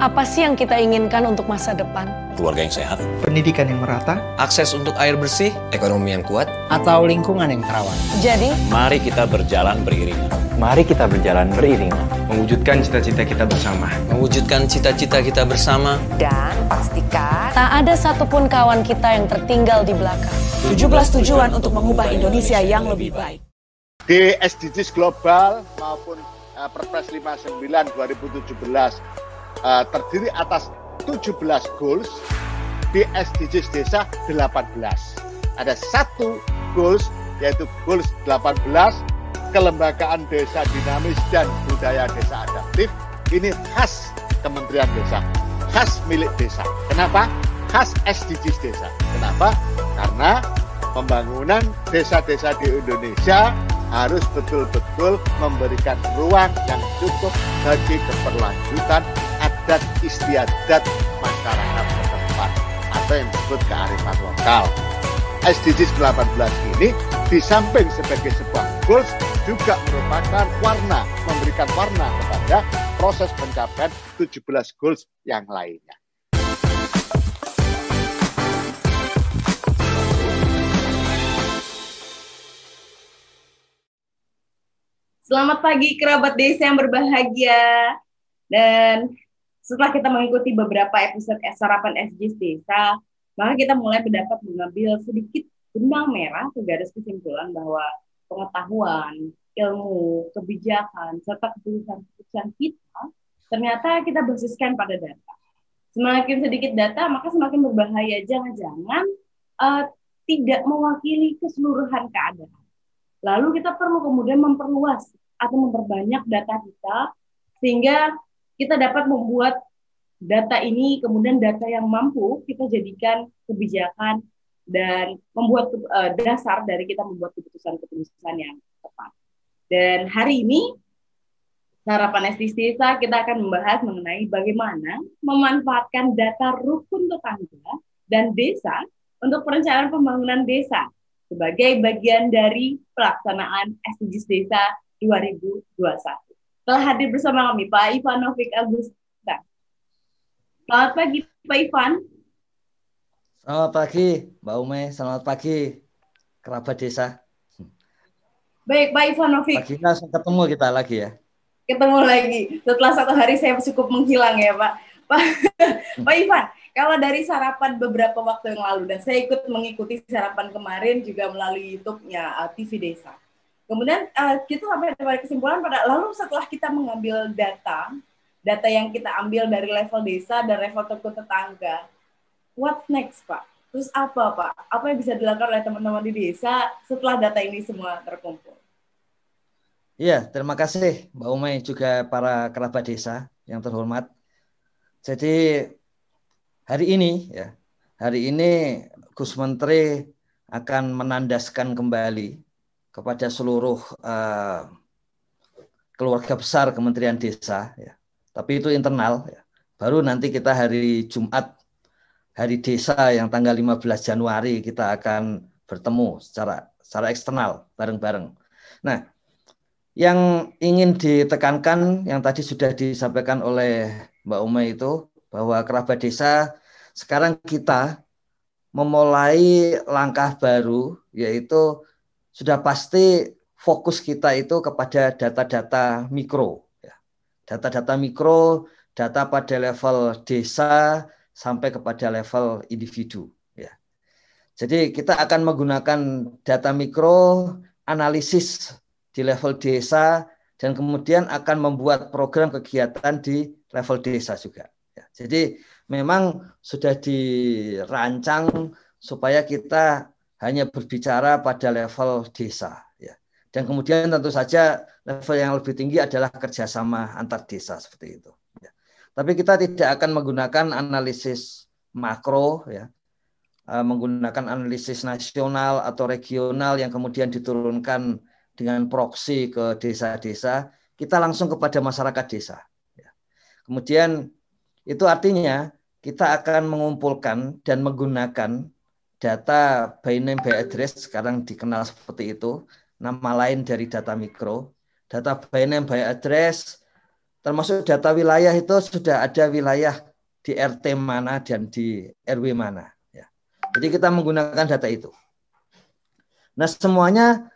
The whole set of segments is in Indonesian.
Apa sih yang kita inginkan untuk masa depan? Keluarga yang sehat, pendidikan yang merata, akses untuk air bersih, ekonomi yang kuat, atau lingkungan yang terawat. Jadi, mari kita berjalan beriringan. Mari kita berjalan beriringan. Mewujudkan cita-cita kita bersama. Mewujudkan cita-cita kita bersama. Dan pastikan tak ada satupun kawan kita yang tertinggal di belakang. 17 tujuan untuk mengubah Indonesia yang lebih baik. Di SDGs global maupun uh, Perpres 59 2017 uh, terdiri atas 17 goals di SDGs desa 18. Ada satu goals yaitu goals 18 kelembagaan desa dinamis dan budaya desa adaptif ini khas Kementerian Desa, khas milik desa. Kenapa? Khas SDGs desa. Kenapa? Karena pembangunan desa-desa di Indonesia harus betul-betul memberikan ruang yang cukup bagi keberlanjutan adat istiadat masyarakat setempat atau yang disebut kearifan lokal. SDGs 18 ini di samping sebagai sebuah goals juga merupakan warna, memberikan warna kepada proses pencapaian 17 goals yang lainnya. Selamat pagi kerabat desa yang berbahagia. Dan setelah kita mengikuti beberapa episode sarapan SJS Desa, maka kita mulai mendapat mengambil sedikit benang merah ke garis kesimpulan bahwa pengetahuan, ilmu, kebijakan, serta keputusan-keputusan kita ternyata kita basiskan pada data. Semakin sedikit data, maka semakin berbahaya. Jangan-jangan uh, tidak mewakili keseluruhan keadaan. Lalu kita perlu kemudian memperluas atau memperbanyak data kita sehingga kita dapat membuat data ini kemudian data yang mampu kita jadikan kebijakan dan membuat uh, dasar dari kita membuat keputusan-keputusan yang tepat. Dan hari ini Sarapan Desa kita akan membahas mengenai bagaimana memanfaatkan data rukun tetangga dan desa untuk perencanaan pembangunan desa sebagai bagian dari pelaksanaan SDGs Desa 2021 telah hadir bersama kami Pak Ivan Novik Agusta. Selamat pagi Pak Ivan. Selamat pagi Mbak Ume, selamat pagi kerabat desa. Baik Pak Ivan Novik. Pagi langsung ketemu kita lagi ya. Ketemu lagi. Setelah satu hari saya cukup menghilang ya Pak. Pak, Pak Ivan, kalau dari sarapan beberapa waktu yang lalu dan saya ikut mengikuti sarapan kemarin juga melalui YouTube-nya uh, TV Desa Kemudian uh, kita sampai pada kesimpulan pada lalu setelah kita mengambil data, data yang kita ambil dari level desa dan level toko tetangga, what next Pak? Terus apa Pak? Apa yang bisa dilakukan oleh teman-teman di desa setelah data ini semua terkumpul? Iya, terima kasih Mbak Umay juga para kerabat desa yang terhormat. Jadi hari ini ya, hari ini Gus Menteri akan menandaskan kembali kepada seluruh uh, keluarga besar Kementerian Desa ya. Tapi itu internal ya. Baru nanti kita hari Jumat hari desa yang tanggal 15 Januari kita akan bertemu secara secara eksternal bareng-bareng. Nah, yang ingin ditekankan yang tadi sudah disampaikan oleh Mbak Uma itu bahwa kerabat desa sekarang kita memulai langkah baru yaitu sudah pasti fokus kita itu kepada data-data mikro. Ya. Data-data mikro, data pada level desa sampai kepada level individu. Ya. Jadi kita akan menggunakan data mikro, analisis di level desa, dan kemudian akan membuat program kegiatan di level desa juga. Ya. Jadi memang sudah dirancang supaya kita hanya berbicara pada level desa ya. Dan kemudian tentu saja level yang lebih tinggi adalah kerjasama antar desa seperti itu. Ya. Tapi kita tidak akan menggunakan analisis makro ya, e, menggunakan analisis nasional atau regional yang kemudian diturunkan dengan proksi ke desa-desa. Kita langsung kepada masyarakat desa. Ya. Kemudian itu artinya kita akan mengumpulkan dan menggunakan data by name by address sekarang dikenal seperti itu, nama lain dari data mikro. Data by name by address termasuk data wilayah itu sudah ada wilayah di RT mana dan di RW mana. Ya. Jadi kita menggunakan data itu. Nah semuanya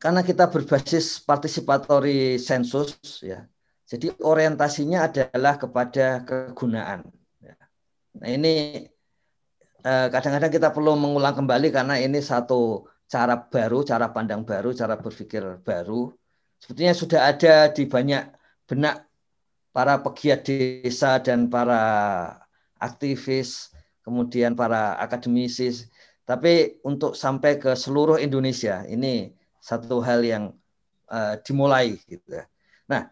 karena kita berbasis participatory sensus, ya. Jadi orientasinya adalah kepada kegunaan. Ya. Nah ini kadang-kadang kita perlu mengulang kembali karena ini satu cara baru, cara pandang baru, cara berpikir baru. Sepertinya sudah ada di banyak benak para pegiat desa dan para aktivis, kemudian para akademisi. Tapi untuk sampai ke seluruh Indonesia ini satu hal yang uh, dimulai gitu. Nah,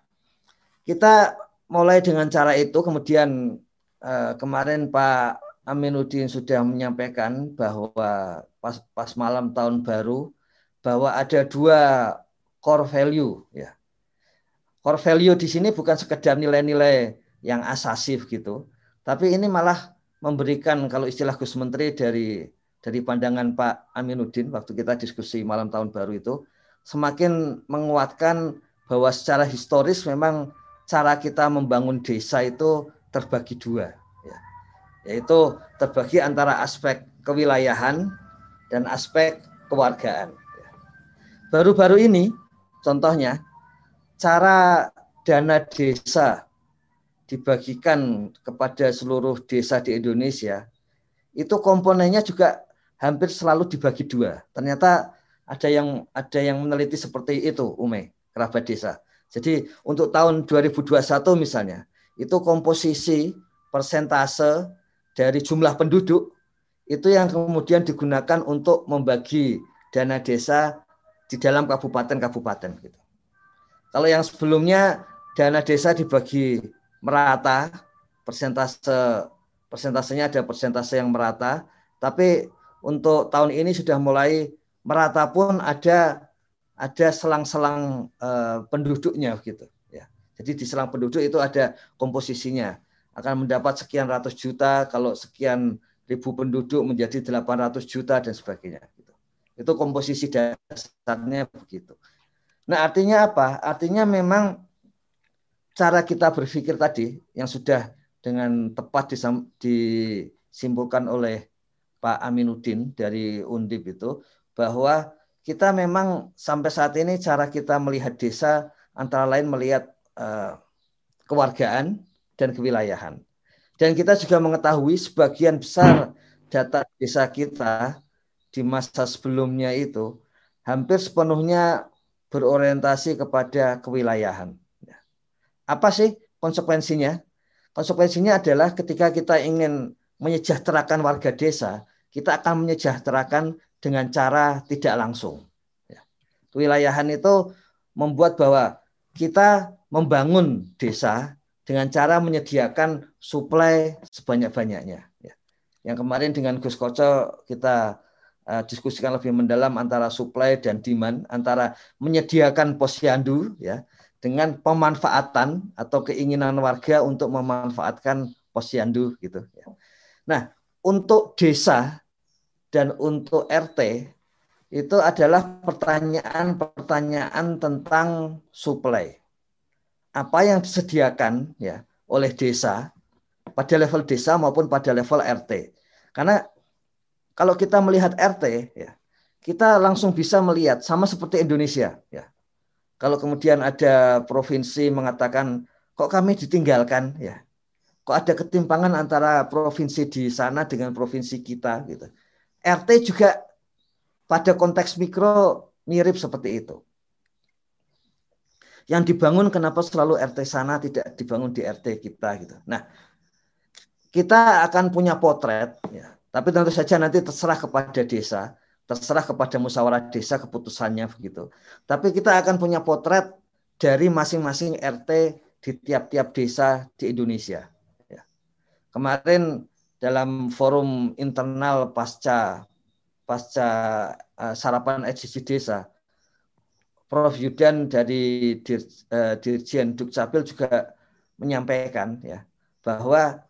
kita mulai dengan cara itu kemudian uh, kemarin Pak Aminuddin sudah menyampaikan bahwa pas, pas malam tahun baru bahwa ada dua core value ya core value di sini bukan sekedar nilai-nilai yang asasif gitu, tapi ini malah memberikan kalau istilah Gus Menteri dari dari pandangan Pak Aminuddin waktu kita diskusi malam tahun baru itu semakin menguatkan bahwa secara historis memang cara kita membangun desa itu terbagi dua. Yaitu terbagi antara aspek kewilayahan dan aspek kewargaan. Baru-baru ini, contohnya cara dana desa dibagikan kepada seluruh desa di Indonesia, itu komponennya juga hampir selalu dibagi dua. Ternyata ada yang ada yang meneliti seperti itu, Ume, kerabat desa. Jadi untuk tahun 2021 misalnya, itu komposisi persentase dari jumlah penduduk itu yang kemudian digunakan untuk membagi dana desa di dalam kabupaten-kabupaten gitu. Kalau yang sebelumnya dana desa dibagi merata, persentase persentasenya ada persentase yang merata, tapi untuk tahun ini sudah mulai merata pun ada ada selang-selang uh, penduduknya gitu ya. Jadi di selang penduduk itu ada komposisinya akan mendapat sekian ratus juta kalau sekian ribu penduduk menjadi 800 juta dan sebagainya gitu. Itu komposisi dasarnya begitu. Nah, artinya apa? Artinya memang cara kita berpikir tadi yang sudah dengan tepat disimpulkan oleh Pak Aminuddin dari Undip itu bahwa kita memang sampai saat ini cara kita melihat desa antara lain melihat uh, kewargaan dan kewilayahan. Dan kita juga mengetahui sebagian besar data desa kita di masa sebelumnya itu hampir sepenuhnya berorientasi kepada kewilayahan. Apa sih konsekuensinya? Konsekuensinya adalah ketika kita ingin menyejahterakan warga desa, kita akan menyejahterakan dengan cara tidak langsung. Ya. Kewilayahan itu membuat bahwa kita membangun desa dengan cara menyediakan suplai sebanyak-banyaknya. Ya. Yang kemarin dengan Gus Koco kita uh, diskusikan lebih mendalam antara supply dan demand, antara menyediakan posyandu ya dengan pemanfaatan atau keinginan warga untuk memanfaatkan posyandu gitu ya. Nah, untuk desa dan untuk RT itu adalah pertanyaan-pertanyaan tentang supply. Apa yang disediakan ya oleh desa pada level desa maupun pada level RT. Karena kalau kita melihat RT, ya, kita langsung bisa melihat sama seperti Indonesia. Ya. Kalau kemudian ada provinsi mengatakan, kok kami ditinggalkan, ya, kok ada ketimpangan antara provinsi di sana dengan provinsi kita, gitu. RT juga pada konteks mikro mirip seperti itu. Yang dibangun kenapa selalu RT sana tidak dibangun di RT kita gitu. Nah, kita akan punya potret ya, tapi tentu saja nanti terserah kepada desa, terserah kepada musyawarah desa keputusannya begitu. Tapi kita akan punya potret dari masing-masing RT di tiap-tiap desa di Indonesia. Ya. Kemarin dalam forum internal pasca pasca uh, sarapan edisi desa, Prof Yudan dari Dir, uh, Dirjen Dukcapil juga menyampaikan ya bahwa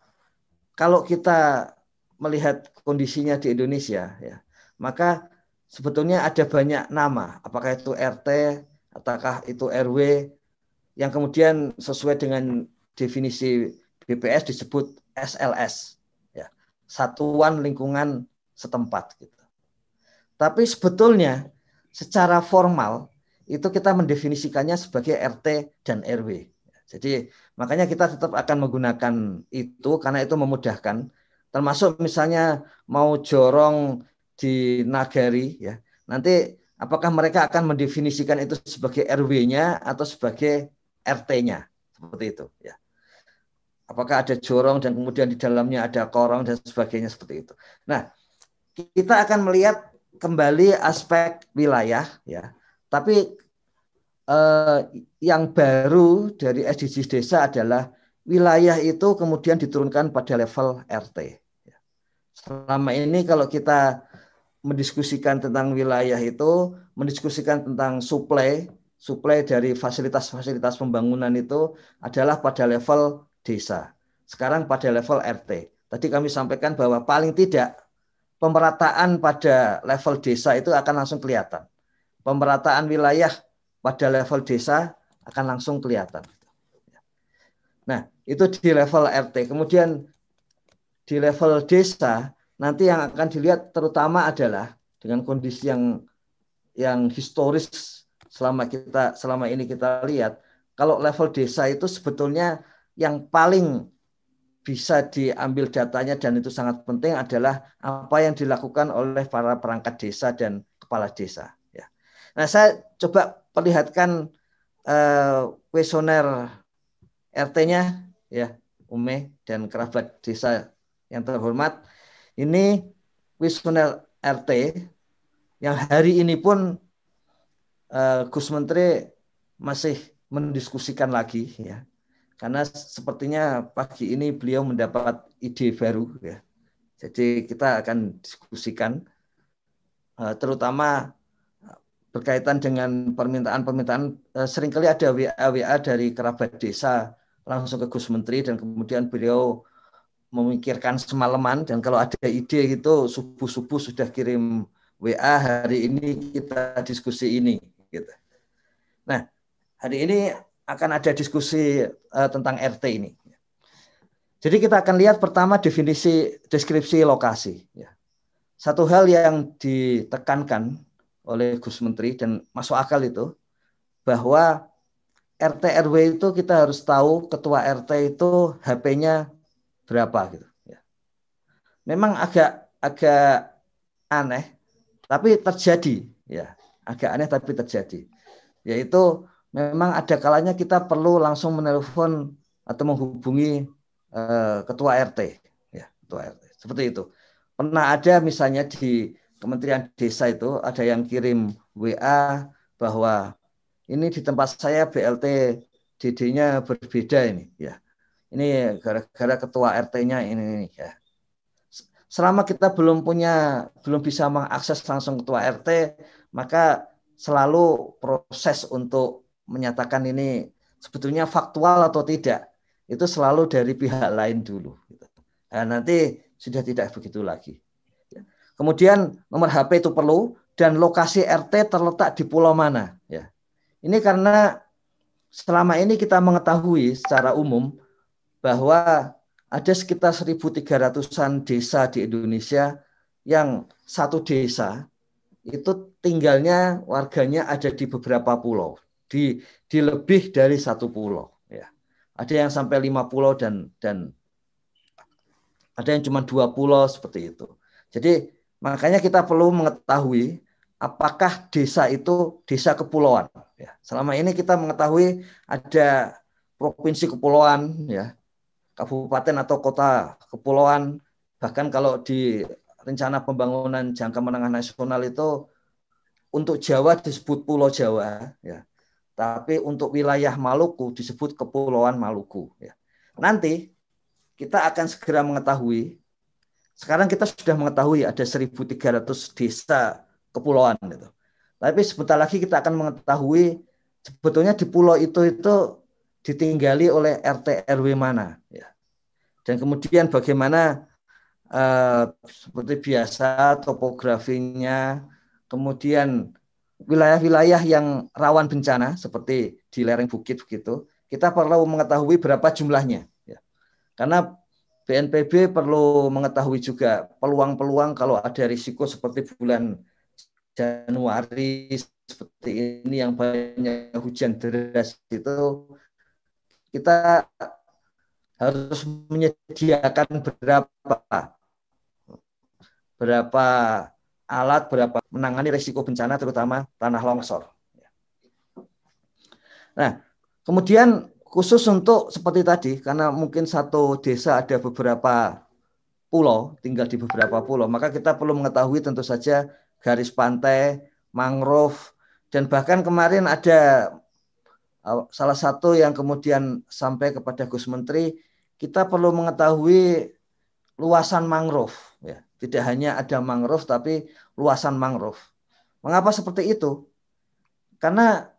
kalau kita melihat kondisinya di Indonesia ya maka sebetulnya ada banyak nama apakah itu RT ataukah itu RW yang kemudian sesuai dengan definisi BPS disebut SLS ya satuan lingkungan setempat gitu. Tapi sebetulnya secara formal itu kita mendefinisikannya sebagai RT dan RW. Jadi makanya kita tetap akan menggunakan itu karena itu memudahkan. Termasuk misalnya mau jorong di nagari ya. Nanti apakah mereka akan mendefinisikan itu sebagai RW-nya atau sebagai RT-nya seperti itu ya. Apakah ada jorong dan kemudian di dalamnya ada korong dan sebagainya seperti itu. Nah, kita akan melihat kembali aspek wilayah ya. Tapi eh, yang baru dari SDGs desa adalah wilayah itu kemudian diturunkan pada level RT. Selama ini kalau kita mendiskusikan tentang wilayah itu, mendiskusikan tentang suplai, suplai dari fasilitas-fasilitas pembangunan itu adalah pada level desa. Sekarang pada level RT. Tadi kami sampaikan bahwa paling tidak pemerataan pada level desa itu akan langsung kelihatan. Pemerataan wilayah pada level desa akan langsung kelihatan. Nah, itu di level RT. Kemudian di level desa nanti yang akan dilihat terutama adalah dengan kondisi yang yang historis selama kita selama ini kita lihat kalau level desa itu sebetulnya yang paling bisa diambil datanya dan itu sangat penting adalah apa yang dilakukan oleh para perangkat desa dan kepala desa. Nah saya coba perlihatkan uh, kuesioner RT-nya ya Ume dan kerabat desa yang terhormat. Ini kuesioner RT yang hari ini pun uh, Gus Menteri masih mendiskusikan lagi ya karena sepertinya pagi ini beliau mendapat ide baru ya. Jadi kita akan diskusikan uh, terutama berkaitan dengan permintaan-permintaan eh, sering kali ada WA-WA dari kerabat desa langsung ke Gus Menteri dan kemudian beliau memikirkan semalaman dan kalau ada ide gitu subuh-subuh sudah kirim WA hari ini kita diskusi ini gitu. Nah, hari ini akan ada diskusi uh, tentang RT ini. Jadi kita akan lihat pertama definisi deskripsi lokasi ya. Satu hal yang ditekankan oleh Gus Menteri dan masuk akal itu bahwa RT RW itu kita harus tahu ketua RT itu HP-nya berapa gitu ya. Memang agak agak aneh tapi terjadi ya, agak aneh tapi terjadi. Yaitu memang ada kalanya kita perlu langsung menelpon atau menghubungi uh, ketua RT ya, ketua RT. Seperti itu. Pernah ada misalnya di Kementerian Desa itu ada yang kirim WA bahwa ini di tempat saya BLT DD-nya berbeda ini ya. Ini gara-gara ketua RT-nya ini, ini ya. Selama kita belum punya belum bisa mengakses langsung ketua RT, maka selalu proses untuk menyatakan ini sebetulnya faktual atau tidak itu selalu dari pihak lain dulu. Nah, nanti sudah tidak begitu lagi. Kemudian nomor HP itu perlu dan lokasi RT terletak di pulau mana. Ya. Ini karena selama ini kita mengetahui secara umum bahwa ada sekitar 1.300-an desa di Indonesia yang satu desa itu tinggalnya warganya ada di beberapa pulau, di di lebih dari satu pulau. Ya. Ada yang sampai lima pulau dan dan ada yang cuma dua pulau seperti itu. Jadi Makanya kita perlu mengetahui apakah desa itu desa kepulauan. Ya. Selama ini kita mengetahui ada provinsi kepulauan, ya, kabupaten atau kota kepulauan. Bahkan kalau di rencana pembangunan jangka menengah nasional itu untuk Jawa disebut Pulau Jawa, ya. Tapi untuk wilayah Maluku disebut Kepulauan Maluku. Ya. Nanti kita akan segera mengetahui sekarang kita sudah mengetahui ada 1.300 desa kepulauan itu. Tapi sebentar lagi kita akan mengetahui sebetulnya di pulau itu itu ditinggali oleh RT RW mana ya. Dan kemudian bagaimana uh, seperti biasa topografinya, kemudian wilayah-wilayah yang rawan bencana seperti di lereng bukit begitu, kita perlu mengetahui berapa jumlahnya. Ya. Karena BNPB perlu mengetahui juga peluang-peluang kalau ada risiko seperti bulan Januari seperti ini yang banyak hujan deras itu kita harus menyediakan berapa berapa alat, berapa menangani risiko bencana terutama tanah longsor. Nah, kemudian khusus untuk seperti tadi, karena mungkin satu desa ada beberapa pulau, tinggal di beberapa pulau, maka kita perlu mengetahui tentu saja garis pantai, mangrove, dan bahkan kemarin ada uh, salah satu yang kemudian sampai kepada Gus Menteri, kita perlu mengetahui luasan mangrove, ya. Tidak hanya ada mangrove, tapi luasan mangrove. Mengapa seperti itu? Karena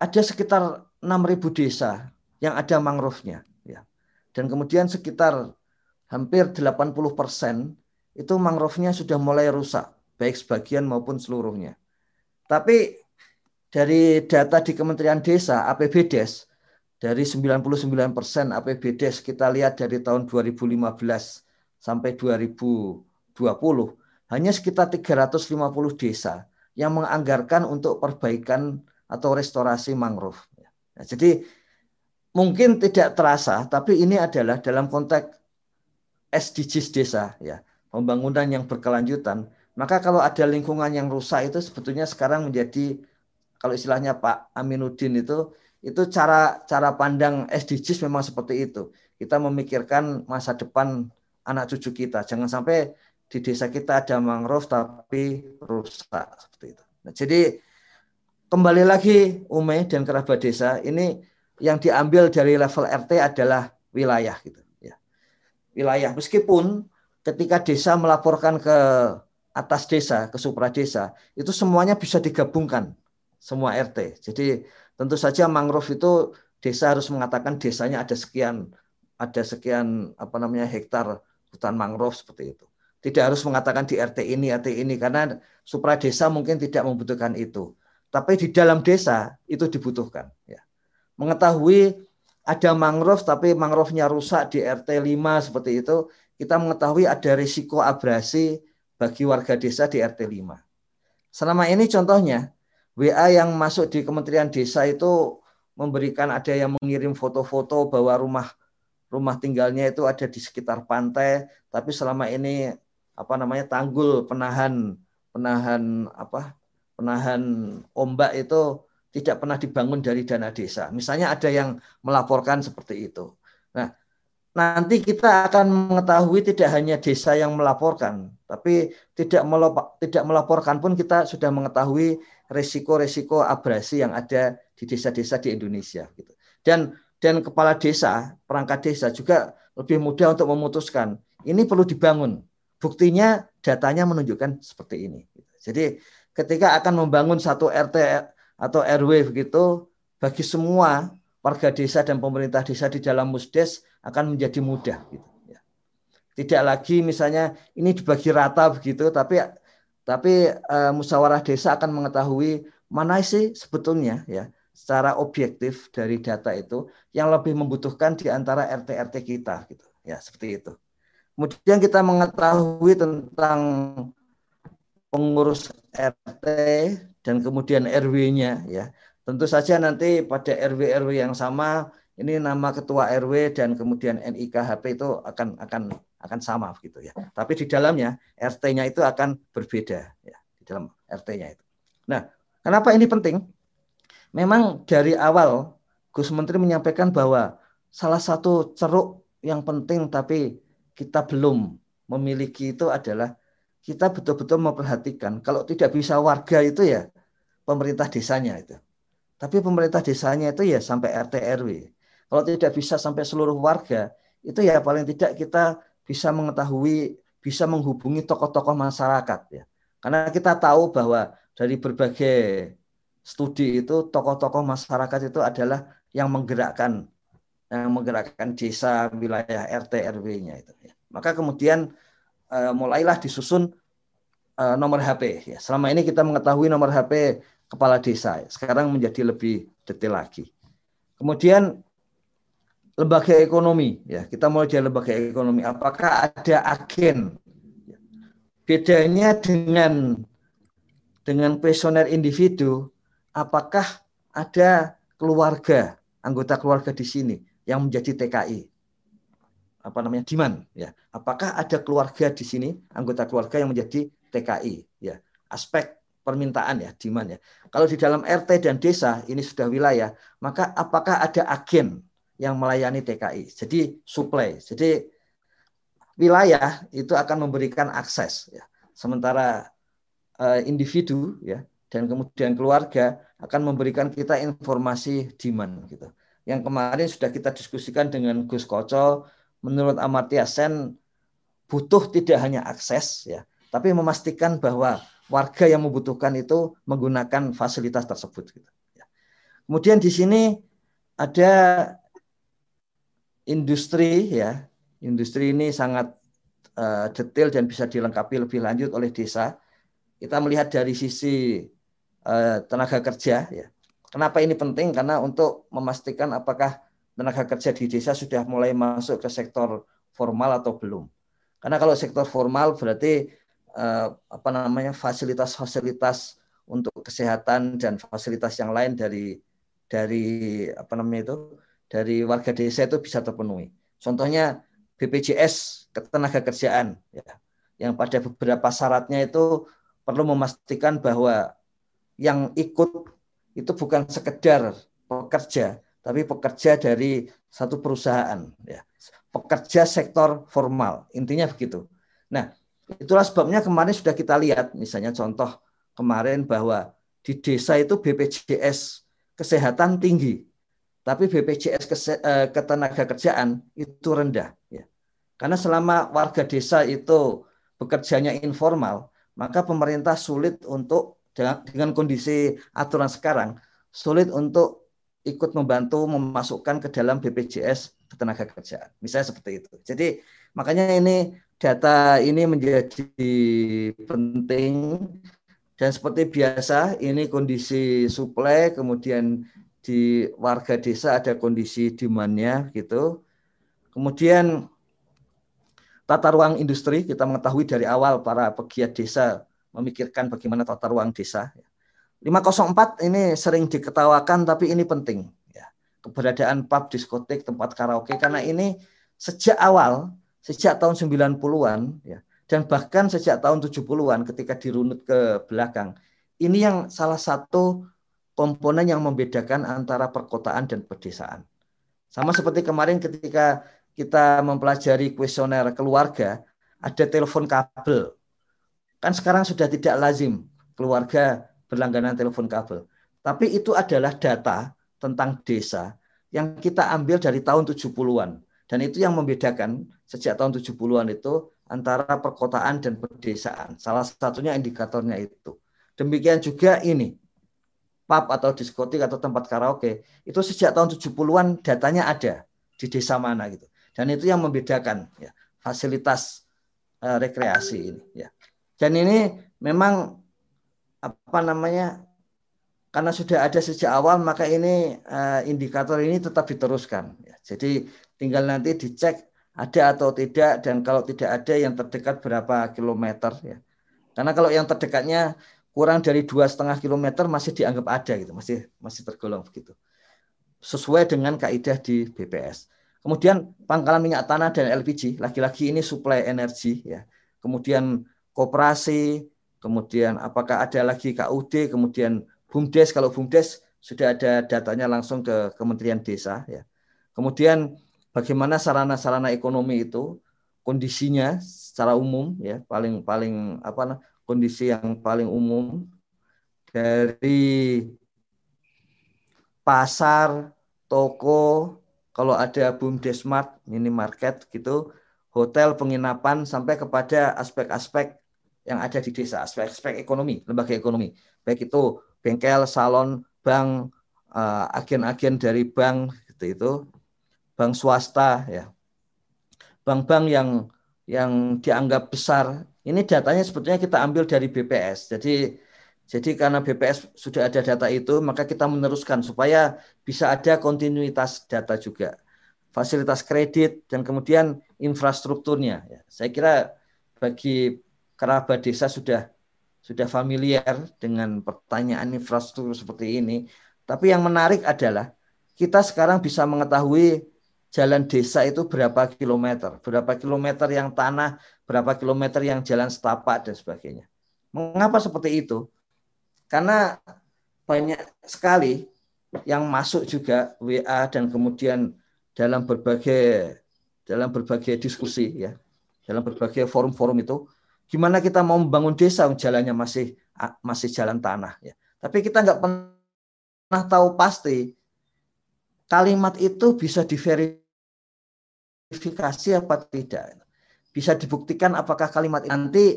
ada sekitar 6.000 desa yang ada mangrove-nya. Ya. Dan kemudian sekitar hampir 80 persen itu mangrove-nya sudah mulai rusak, baik sebagian maupun seluruhnya. Tapi dari data di Kementerian Desa, APBDes, dari 99 persen APBDes kita lihat dari tahun 2015 sampai 2020, hanya sekitar 350 desa yang menganggarkan untuk perbaikan atau restorasi mangrove. Nah, jadi mungkin tidak terasa, tapi ini adalah dalam konteks SDGs desa, ya pembangunan yang berkelanjutan. Maka kalau ada lingkungan yang rusak itu sebetulnya sekarang menjadi kalau istilahnya Pak Aminuddin itu itu cara cara pandang SDGs memang seperti itu. Kita memikirkan masa depan anak cucu kita. Jangan sampai di desa kita ada mangrove tapi rusak seperti itu. Nah, jadi kembali lagi Ume dan kerabat desa ini yang diambil dari level RT adalah wilayah gitu ya. Wilayah meskipun ketika desa melaporkan ke atas desa, ke supra desa, itu semuanya bisa digabungkan semua RT. Jadi tentu saja mangrove itu desa harus mengatakan desanya ada sekian ada sekian apa namanya hektar hutan mangrove seperti itu. Tidak harus mengatakan di RT ini, RT ini karena supra desa mungkin tidak membutuhkan itu. Tapi di dalam desa itu dibutuhkan ya mengetahui ada mangrove tapi mangrove-nya rusak di RT 5 seperti itu, kita mengetahui ada risiko abrasi bagi warga desa di RT 5. Selama ini contohnya WA yang masuk di Kementerian Desa itu memberikan ada yang mengirim foto-foto bahwa rumah rumah tinggalnya itu ada di sekitar pantai, tapi selama ini apa namanya tanggul penahan penahan apa penahan ombak itu tidak pernah dibangun dari dana desa. Misalnya ada yang melaporkan seperti itu. Nah, nanti kita akan mengetahui tidak hanya desa yang melaporkan, tapi tidak tidak melaporkan pun kita sudah mengetahui resiko-resiko abrasi yang ada di desa-desa di Indonesia gitu. Dan dan kepala desa, perangkat desa juga lebih mudah untuk memutuskan ini perlu dibangun. Buktinya datanya menunjukkan seperti ini. Jadi ketika akan membangun satu RT atau RW begitu bagi semua warga desa dan pemerintah desa di dalam musdes akan menjadi mudah gitu ya. Tidak lagi misalnya ini dibagi rata begitu tapi tapi uh, musyawarah desa akan mengetahui mana sih sebetulnya ya secara objektif dari data itu yang lebih membutuhkan di antara RT-RT kita gitu ya seperti itu. Kemudian kita mengetahui tentang pengurus RT dan kemudian RW-nya ya. Tentu saja nanti pada RW-RW yang sama ini nama ketua RW dan kemudian NIKHP itu akan akan akan sama begitu ya. Tapi di dalamnya RT-nya itu akan berbeda ya di dalam RT-nya itu. Nah, kenapa ini penting? Memang dari awal Gus Menteri menyampaikan bahwa salah satu ceruk yang penting tapi kita belum memiliki itu adalah kita betul-betul memperhatikan kalau tidak bisa warga itu ya pemerintah desanya itu. Tapi pemerintah desanya itu ya sampai RT RW. Kalau tidak bisa sampai seluruh warga, itu ya paling tidak kita bisa mengetahui, bisa menghubungi tokoh-tokoh masyarakat ya. Karena kita tahu bahwa dari berbagai studi itu tokoh-tokoh masyarakat itu adalah yang menggerakkan yang menggerakkan desa wilayah RT RW-nya itu ya. Maka kemudian mulailah disusun uh, nomor HP ya. Selama ini kita mengetahui nomor HP kepala desa. Sekarang menjadi lebih detail lagi. Kemudian lembaga ekonomi ya kita mulai dari lembaga ekonomi apakah ada agen bedanya dengan dengan kuesioner individu apakah ada keluarga anggota keluarga di sini yang menjadi TKI apa namanya diman ya. Apakah ada keluarga di sini anggota keluarga yang menjadi TKI ya. Aspek permintaan ya diman ya. Kalau di dalam RT dan desa ini sudah wilayah maka apakah ada agen yang melayani TKI jadi supply. Jadi wilayah itu akan memberikan akses ya. Sementara uh, individu ya dan kemudian keluarga akan memberikan kita informasi diman gitu. Yang kemarin sudah kita diskusikan dengan Gus Koco menurut Amartya Sen butuh tidak hanya akses ya, tapi memastikan bahwa warga yang membutuhkan itu menggunakan fasilitas tersebut. Gitu, ya. Kemudian di sini ada industri ya, industri ini sangat uh, detail dan bisa dilengkapi lebih lanjut oleh desa. Kita melihat dari sisi uh, tenaga kerja ya. Kenapa ini penting? Karena untuk memastikan apakah tenaga kerja di desa sudah mulai masuk ke sektor formal atau belum. Karena kalau sektor formal berarti eh, apa namanya fasilitas-fasilitas untuk kesehatan dan fasilitas yang lain dari dari apa namanya itu dari warga desa itu bisa terpenuhi. Contohnya BPJS ketenaga kerjaan ya, yang pada beberapa syaratnya itu perlu memastikan bahwa yang ikut itu bukan sekedar pekerja tapi pekerja dari satu perusahaan ya. Pekerja sektor formal intinya begitu. Nah itulah sebabnya kemarin sudah kita lihat misalnya contoh kemarin bahwa di desa itu BPJS kesehatan tinggi tapi BPJS eh, ketenaga kerjaan itu rendah ya. Karena selama warga desa itu bekerjanya informal maka pemerintah sulit untuk dengan kondisi aturan sekarang sulit untuk ikut membantu memasukkan ke dalam BPJS ketenaga kerjaan. Misalnya seperti itu. Jadi makanya ini data ini menjadi penting dan seperti biasa ini kondisi suplai kemudian di warga desa ada kondisi demandnya gitu. Kemudian tata ruang industri kita mengetahui dari awal para pegiat desa memikirkan bagaimana tata ruang desa. 504 ini sering diketawakan tapi ini penting ya. Keberadaan pub, diskotik, tempat karaoke karena ini sejak awal, sejak tahun 90-an ya dan bahkan sejak tahun 70-an ketika dirunut ke belakang. Ini yang salah satu komponen yang membedakan antara perkotaan dan pedesaan. Sama seperti kemarin ketika kita mempelajari kuesioner keluarga, ada telepon kabel. Kan sekarang sudah tidak lazim keluarga berlangganan telepon kabel. Tapi itu adalah data tentang desa yang kita ambil dari tahun 70-an. Dan itu yang membedakan sejak tahun 70-an itu antara perkotaan dan pedesaan. Salah satunya indikatornya itu. Demikian juga ini, pub atau diskotik atau tempat karaoke, itu sejak tahun 70-an datanya ada di desa mana gitu. Dan itu yang membedakan ya, fasilitas uh, rekreasi ini ya. Dan ini memang apa namanya karena sudah ada sejak awal maka ini uh, indikator ini tetap diteruskan. Ya. Jadi tinggal nanti dicek ada atau tidak dan kalau tidak ada yang terdekat berapa kilometer ya. Karena kalau yang terdekatnya kurang dari dua setengah kilometer masih dianggap ada gitu, masih masih tergolong begitu. Sesuai dengan kaidah di BPS. Kemudian pangkalan minyak tanah dan LPG, lagi-lagi ini suplai energi ya. Kemudian koperasi, kemudian apakah ada lagi KUD, kemudian BUMDes, kalau BUMDes sudah ada datanya langsung ke Kementerian Desa ya. Kemudian bagaimana sarana-sarana ekonomi itu kondisinya secara umum ya, paling paling apa kondisi yang paling umum dari pasar, toko, kalau ada BUMDesmart, minimarket gitu, hotel, penginapan sampai kepada aspek-aspek yang ada di desa, aspek-aspek ekonomi, lembaga ekonomi, baik itu bengkel, salon, bank, uh, agen-agen dari bank gitu itu, bank swasta ya, bank-bank yang yang dianggap besar. Ini datanya sebetulnya kita ambil dari BPS. Jadi Jadi karena BPS sudah ada data itu, maka kita meneruskan supaya bisa ada kontinuitas data juga. Fasilitas kredit dan kemudian infrastrukturnya. Ya, saya kira bagi kerabat desa sudah sudah familiar dengan pertanyaan infrastruktur seperti ini. Tapi yang menarik adalah kita sekarang bisa mengetahui jalan desa itu berapa kilometer, berapa kilometer yang tanah, berapa kilometer yang jalan setapak dan sebagainya. Mengapa seperti itu? Karena banyak sekali yang masuk juga WA dan kemudian dalam berbagai dalam berbagai diskusi ya, dalam berbagai forum-forum itu gimana kita mau membangun desa jalannya masih masih jalan tanah ya. Tapi kita nggak pernah tahu pasti kalimat itu bisa diverifikasi apa tidak. Bisa dibuktikan apakah kalimat nanti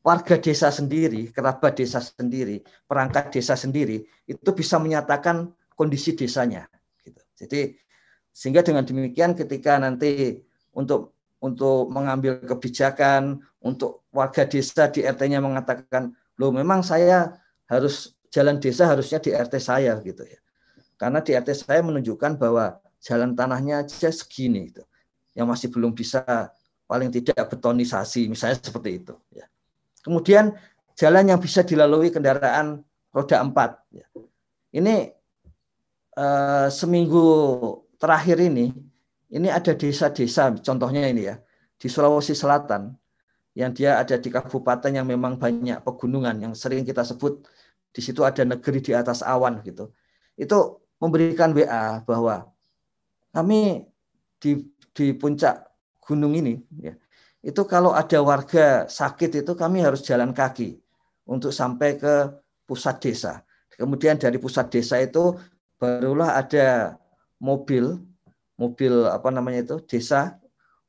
warga desa sendiri, kerabat desa sendiri, perangkat desa sendiri itu bisa menyatakan kondisi desanya. Gitu. Jadi sehingga dengan demikian ketika nanti untuk untuk mengambil kebijakan untuk warga desa di RT-nya mengatakan, loh memang saya harus jalan desa harusnya di RT saya gitu ya. Karena di RT saya menunjukkan bahwa jalan tanahnya aja segini gitu. Yang masih belum bisa paling tidak betonisasi misalnya seperti itu ya. Kemudian jalan yang bisa dilalui kendaraan roda empat. Ya. Ini uh, seminggu terakhir ini, ini ada desa-desa, contohnya ini ya, di Sulawesi Selatan, yang dia ada di kabupaten yang memang banyak pegunungan, yang sering kita sebut di situ ada negeri di atas awan gitu. Itu memberikan WA bahwa kami di di puncak gunung ini ya, itu kalau ada warga sakit itu kami harus jalan kaki untuk sampai ke pusat desa. Kemudian dari pusat desa itu barulah ada mobil, mobil apa namanya itu desa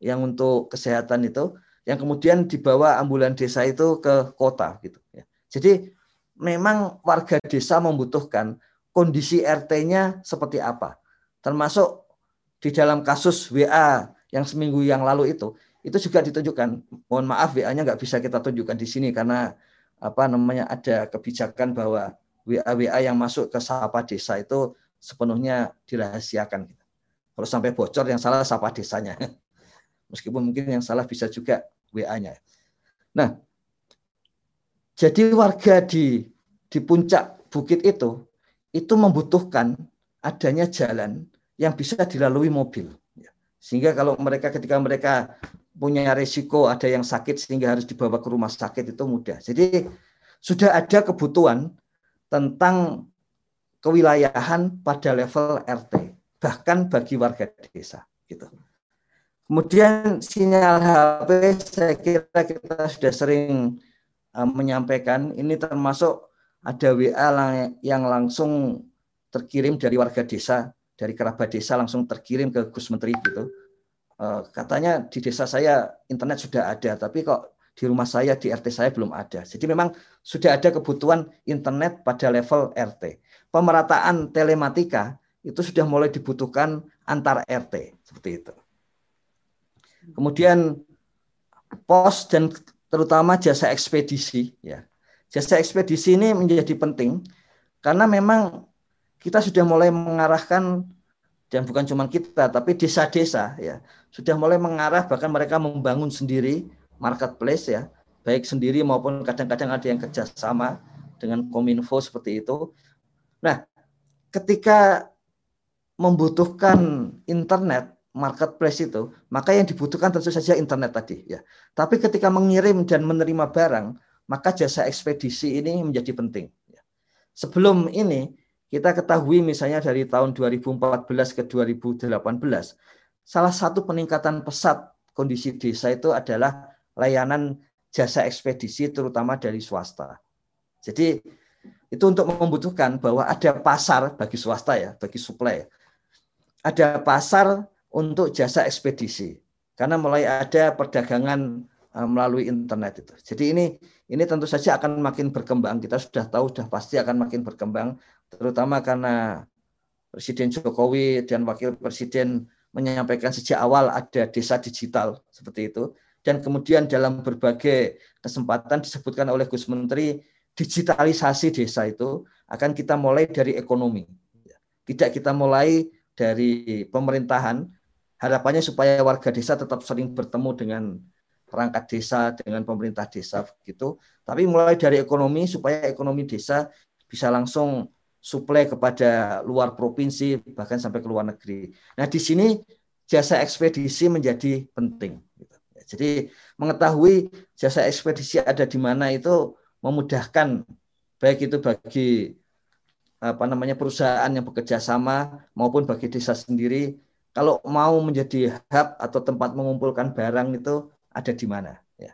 yang untuk kesehatan itu, yang kemudian dibawa ambulan desa itu ke kota gitu. Ya. Jadi memang warga desa membutuhkan kondisi RT-nya seperti apa, termasuk di dalam kasus WA yang seminggu yang lalu itu itu juga ditunjukkan. Mohon maaf WA-nya nggak bisa kita tunjukkan di sini karena apa namanya ada kebijakan bahwa WA-WA yang masuk ke sapa desa itu sepenuhnya dirahasiakan. Kalau sampai bocor yang salah sapa desanya. Meskipun mungkin yang salah bisa juga WA-nya. Nah, jadi warga di di puncak bukit itu itu membutuhkan adanya jalan yang bisa dilalui mobil. Sehingga kalau mereka ketika mereka punya resiko ada yang sakit sehingga harus dibawa ke rumah sakit itu mudah. Jadi sudah ada kebutuhan tentang kewilayahan pada level RT bahkan bagi warga desa gitu. Kemudian sinyal HP saya kira kita sudah sering uh, menyampaikan ini termasuk ada WA yang langsung terkirim dari warga desa dari kerabat desa langsung terkirim ke Gus Menteri gitu Eh, katanya di desa saya internet sudah ada, tapi kok di rumah saya, di RT saya belum ada. Jadi memang sudah ada kebutuhan internet pada level RT. Pemerataan telematika itu sudah mulai dibutuhkan antar RT, seperti itu. Kemudian pos dan terutama jasa ekspedisi ya. Jasa ekspedisi ini menjadi penting karena memang kita sudah mulai mengarahkan dan bukan cuma kita tapi desa-desa ya sudah mulai mengarah bahkan mereka membangun sendiri marketplace ya baik sendiri maupun kadang-kadang ada yang kerjasama dengan kominfo seperti itu nah ketika membutuhkan internet marketplace itu maka yang dibutuhkan tentu saja internet tadi ya tapi ketika mengirim dan menerima barang maka jasa ekspedisi ini menjadi penting ya. sebelum ini kita ketahui misalnya dari tahun 2014 ke 2018, salah satu peningkatan pesat kondisi desa itu adalah layanan jasa ekspedisi terutama dari swasta. Jadi itu untuk membutuhkan bahwa ada pasar bagi swasta ya, bagi suplai. Ada pasar untuk jasa ekspedisi. Karena mulai ada perdagangan eh, melalui internet itu. Jadi ini ini tentu saja akan makin berkembang. Kita sudah tahu sudah pasti akan makin berkembang terutama karena Presiden Jokowi dan Wakil Presiden menyampaikan sejak awal ada desa digital seperti itu dan kemudian dalam berbagai kesempatan disebutkan oleh Gus Menteri digitalisasi desa itu akan kita mulai dari ekonomi. Tidak kita mulai dari pemerintahan, harapannya supaya warga desa tetap sering bertemu dengan perangkat desa, dengan pemerintah desa begitu. Tapi mulai dari ekonomi supaya ekonomi desa bisa langsung suplai kepada luar provinsi bahkan sampai ke luar negeri. Nah di sini jasa ekspedisi menjadi penting. Jadi mengetahui jasa ekspedisi ada di mana itu memudahkan baik itu bagi apa namanya perusahaan yang bekerja sama maupun bagi desa sendiri kalau mau menjadi hub atau tempat mengumpulkan barang itu ada di mana ya.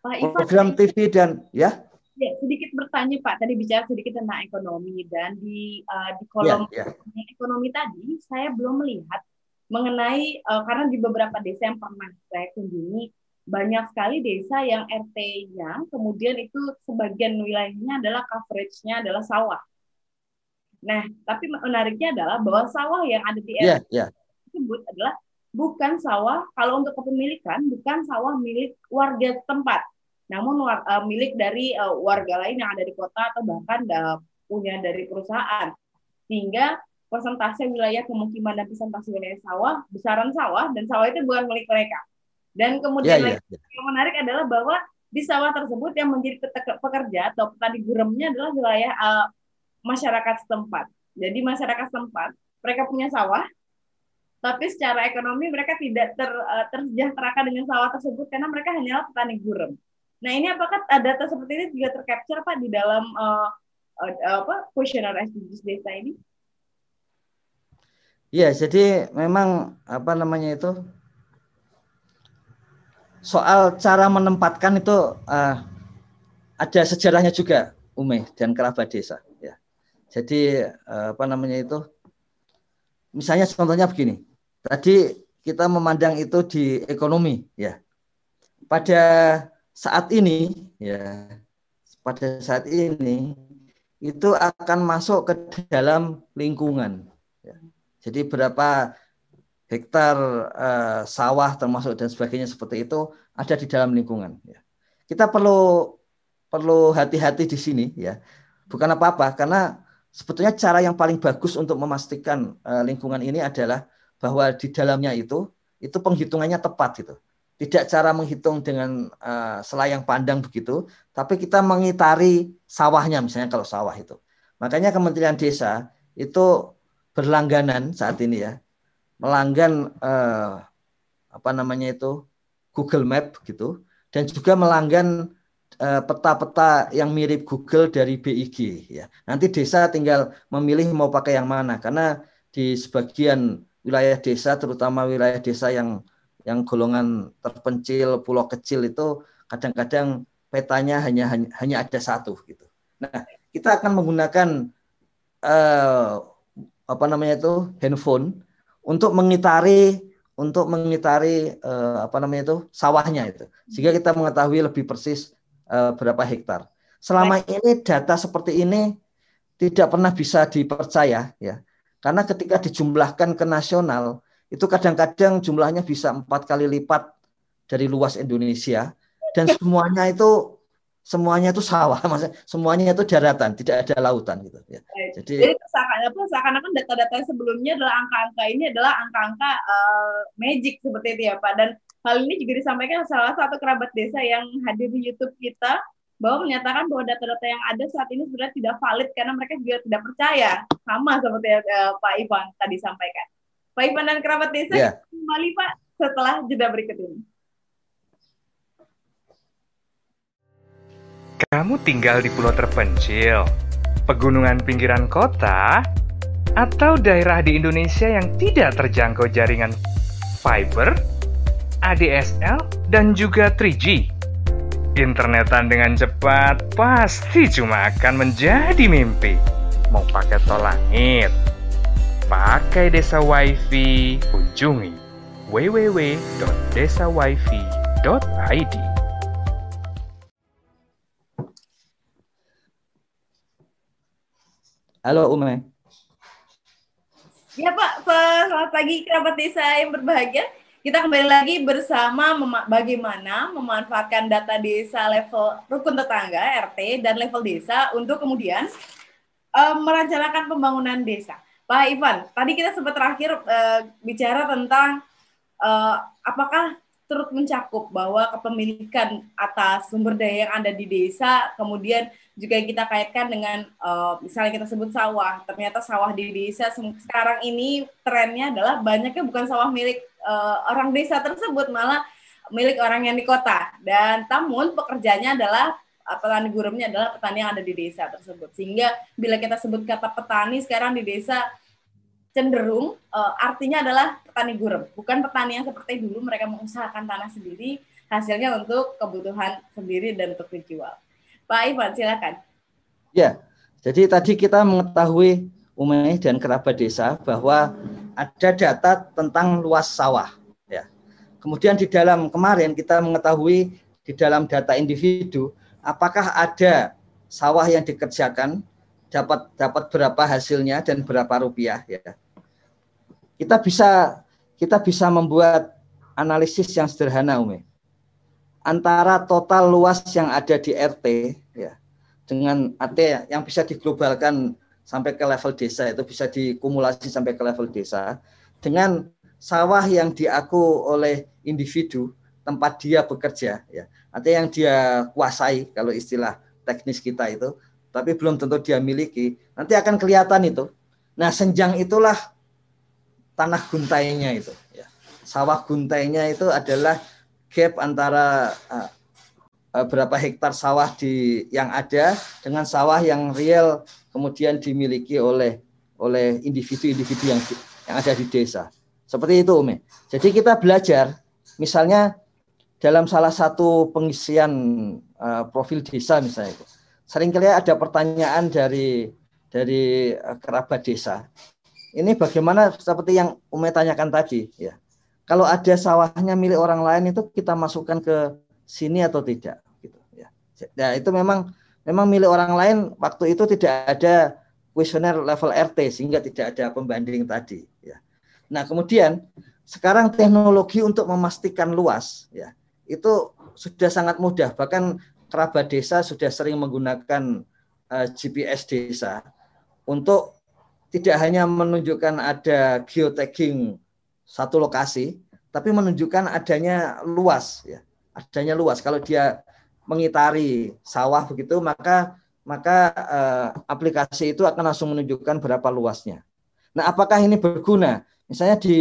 Pak Ivan, program TV dan ya Ya, sedikit bertanya Pak, tadi bicara sedikit tentang ekonomi dan di uh, di kolom ya, ya. ekonomi tadi saya belum melihat mengenai uh, karena di beberapa desa yang pernah saya kunjungi banyak sekali desa yang RT-nya kemudian itu sebagian wilayahnya adalah coverage-nya adalah sawah. Nah, tapi menariknya adalah bahwa sawah yang ada di yeah, yeah. tersebut adalah bukan sawah kalau untuk kepemilikan bukan sawah milik warga setempat, namun uh, milik dari uh, warga lain yang ada di kota atau bahkan uh, punya dari perusahaan. Sehingga persentase wilayah pemukiman dan persentase wilayah sawah, besaran sawah dan sawah itu bukan milik mereka. Dan kemudian yeah, yeah, yeah. yang menarik adalah bahwa di sawah tersebut yang menjadi pekerja atau petani guremnya adalah wilayah uh, masyarakat setempat. Jadi masyarakat setempat mereka punya sawah, tapi secara ekonomi mereka tidak ter, uh, tersejahterakan dengan sawah tersebut karena mereka hanyalah petani gurem. Nah ini apakah data seperti ini juga tercapture pak di dalam uh, uh, apa SDGs desa ini? Iya, jadi memang apa namanya itu soal cara menempatkan itu uh, ada sejarahnya juga Ume dan kerabat desa. Jadi eh, apa namanya itu? Misalnya contohnya begini. Tadi kita memandang itu di ekonomi ya. Pada saat ini ya pada saat ini itu akan masuk ke dalam lingkungan. Ya. Jadi berapa hektar uh, sawah termasuk dan sebagainya seperti itu ada di dalam lingkungan. Ya. Kita perlu perlu hati-hati di sini ya. Bukan apa-apa karena sebetulnya cara yang paling bagus untuk memastikan uh, lingkungan ini adalah bahwa di dalamnya itu itu penghitungannya tepat gitu. Tidak cara menghitung dengan uh, selayang pandang begitu, tapi kita mengitari sawahnya misalnya kalau sawah itu. Makanya Kementerian Desa itu berlangganan saat ini ya, melanggan uh, apa namanya itu Google Map gitu dan juga melanggan Eh, peta-peta yang mirip Google dari BIG ya. Nanti desa tinggal memilih mau pakai yang mana karena di sebagian wilayah desa terutama wilayah desa yang yang golongan terpencil, pulau kecil itu kadang-kadang petanya hanya hanya ada satu gitu. Nah, kita akan menggunakan uh, apa namanya itu handphone untuk mengitari untuk mengitari uh, apa namanya itu sawahnya itu sehingga kita mengetahui lebih persis berapa hektar. Selama ini data seperti ini tidak pernah bisa dipercaya ya. Karena ketika dijumlahkan ke nasional itu kadang-kadang jumlahnya bisa empat kali lipat dari luas Indonesia dan semuanya itu semuanya itu sawah, maksudnya semuanya itu daratan, tidak ada lautan gitu ya. Jadi, Jadi seakan-akan seakan-akan data-data sebelumnya adalah angka-angka ini adalah angka-angka uh, magic seperti itu ya Pak. Dan hal ini juga disampaikan salah satu kerabat desa yang hadir di YouTube kita bahwa menyatakan bahwa data-data yang ada saat ini sebenarnya tidak valid karena mereka juga tidak percaya sama seperti uh, Pak Ivan tadi sampaikan. Pak Ivan dan kerabat desa yeah. kembali Pak setelah jeda berikut ini. Kamu tinggal di pulau terpencil, pegunungan pinggiran kota, atau daerah di Indonesia yang tidak terjangkau jaringan fiber, ADSL, dan juga 3G. Internetan dengan cepat pasti cuma akan menjadi mimpi. Mau pakai tol langit, pakai desa wifi, kunjungi www.desawifi.id. Halo Ume. Ya Pak, selamat pagi kerabat desa yang berbahagia. Kita kembali lagi bersama mem bagaimana memanfaatkan data desa level rukun tetangga RT dan level desa untuk kemudian uh, merencanakan pembangunan desa. Pak Ivan, tadi kita sempat terakhir uh, bicara tentang uh, apakah turut mencakup bahwa kepemilikan atas sumber daya yang ada di desa, kemudian juga kita kaitkan dengan uh, misalnya kita sebut sawah, ternyata sawah di desa sekarang ini trennya adalah banyaknya bukan sawah milik uh, orang desa tersebut, malah milik orang yang di kota. Dan namun pekerjaannya adalah uh, petani guremnya adalah petani yang ada di desa tersebut. Sehingga bila kita sebut kata petani sekarang di desa cenderung uh, artinya adalah petani gurem, bukan petani yang seperti dulu mereka mengusahakan tanah sendiri, hasilnya untuk kebutuhan sendiri dan untuk dijual. Pak Ivan, silakan. Ya, jadi tadi kita mengetahui Umay dan kerabat desa bahwa ada data tentang luas sawah. Ya. Kemudian di dalam kemarin kita mengetahui di dalam data individu apakah ada sawah yang dikerjakan dapat dapat berapa hasilnya dan berapa rupiah ya kita bisa kita bisa membuat analisis yang sederhana Umi. Antara total luas yang ada di RT ya dengan AT yang bisa diglobalkan sampai ke level desa itu bisa dikumulasi sampai ke level desa dengan sawah yang diaku oleh individu tempat dia bekerja ya artinya yang dia kuasai kalau istilah teknis kita itu tapi belum tentu dia miliki nanti akan kelihatan itu nah senjang itulah tanah guntainya itu. Ya. Sawah guntainya itu adalah gap antara uh, uh, berapa hektar sawah di yang ada dengan sawah yang real kemudian dimiliki oleh oleh individu-individu yang yang ada di desa. Seperti itu, Umi. Jadi kita belajar, misalnya dalam salah satu pengisian uh, profil desa misalnya itu, sering kali ada pertanyaan dari dari kerabat desa ini bagaimana seperti yang Ume tanyakan tadi ya. Kalau ada sawahnya milik orang lain itu kita masukkan ke sini atau tidak gitu ya. Ya itu memang memang milik orang lain waktu itu tidak ada kuesioner level RT sehingga tidak ada pembanding tadi ya. Nah, kemudian sekarang teknologi untuk memastikan luas ya itu sudah sangat mudah bahkan kerabat desa sudah sering menggunakan uh, eh, GPS desa untuk tidak hanya menunjukkan ada geotagging satu lokasi, tapi menunjukkan adanya luas ya. Adanya luas. Kalau dia mengitari sawah begitu, maka maka eh, aplikasi itu akan langsung menunjukkan berapa luasnya. Nah, apakah ini berguna? Misalnya di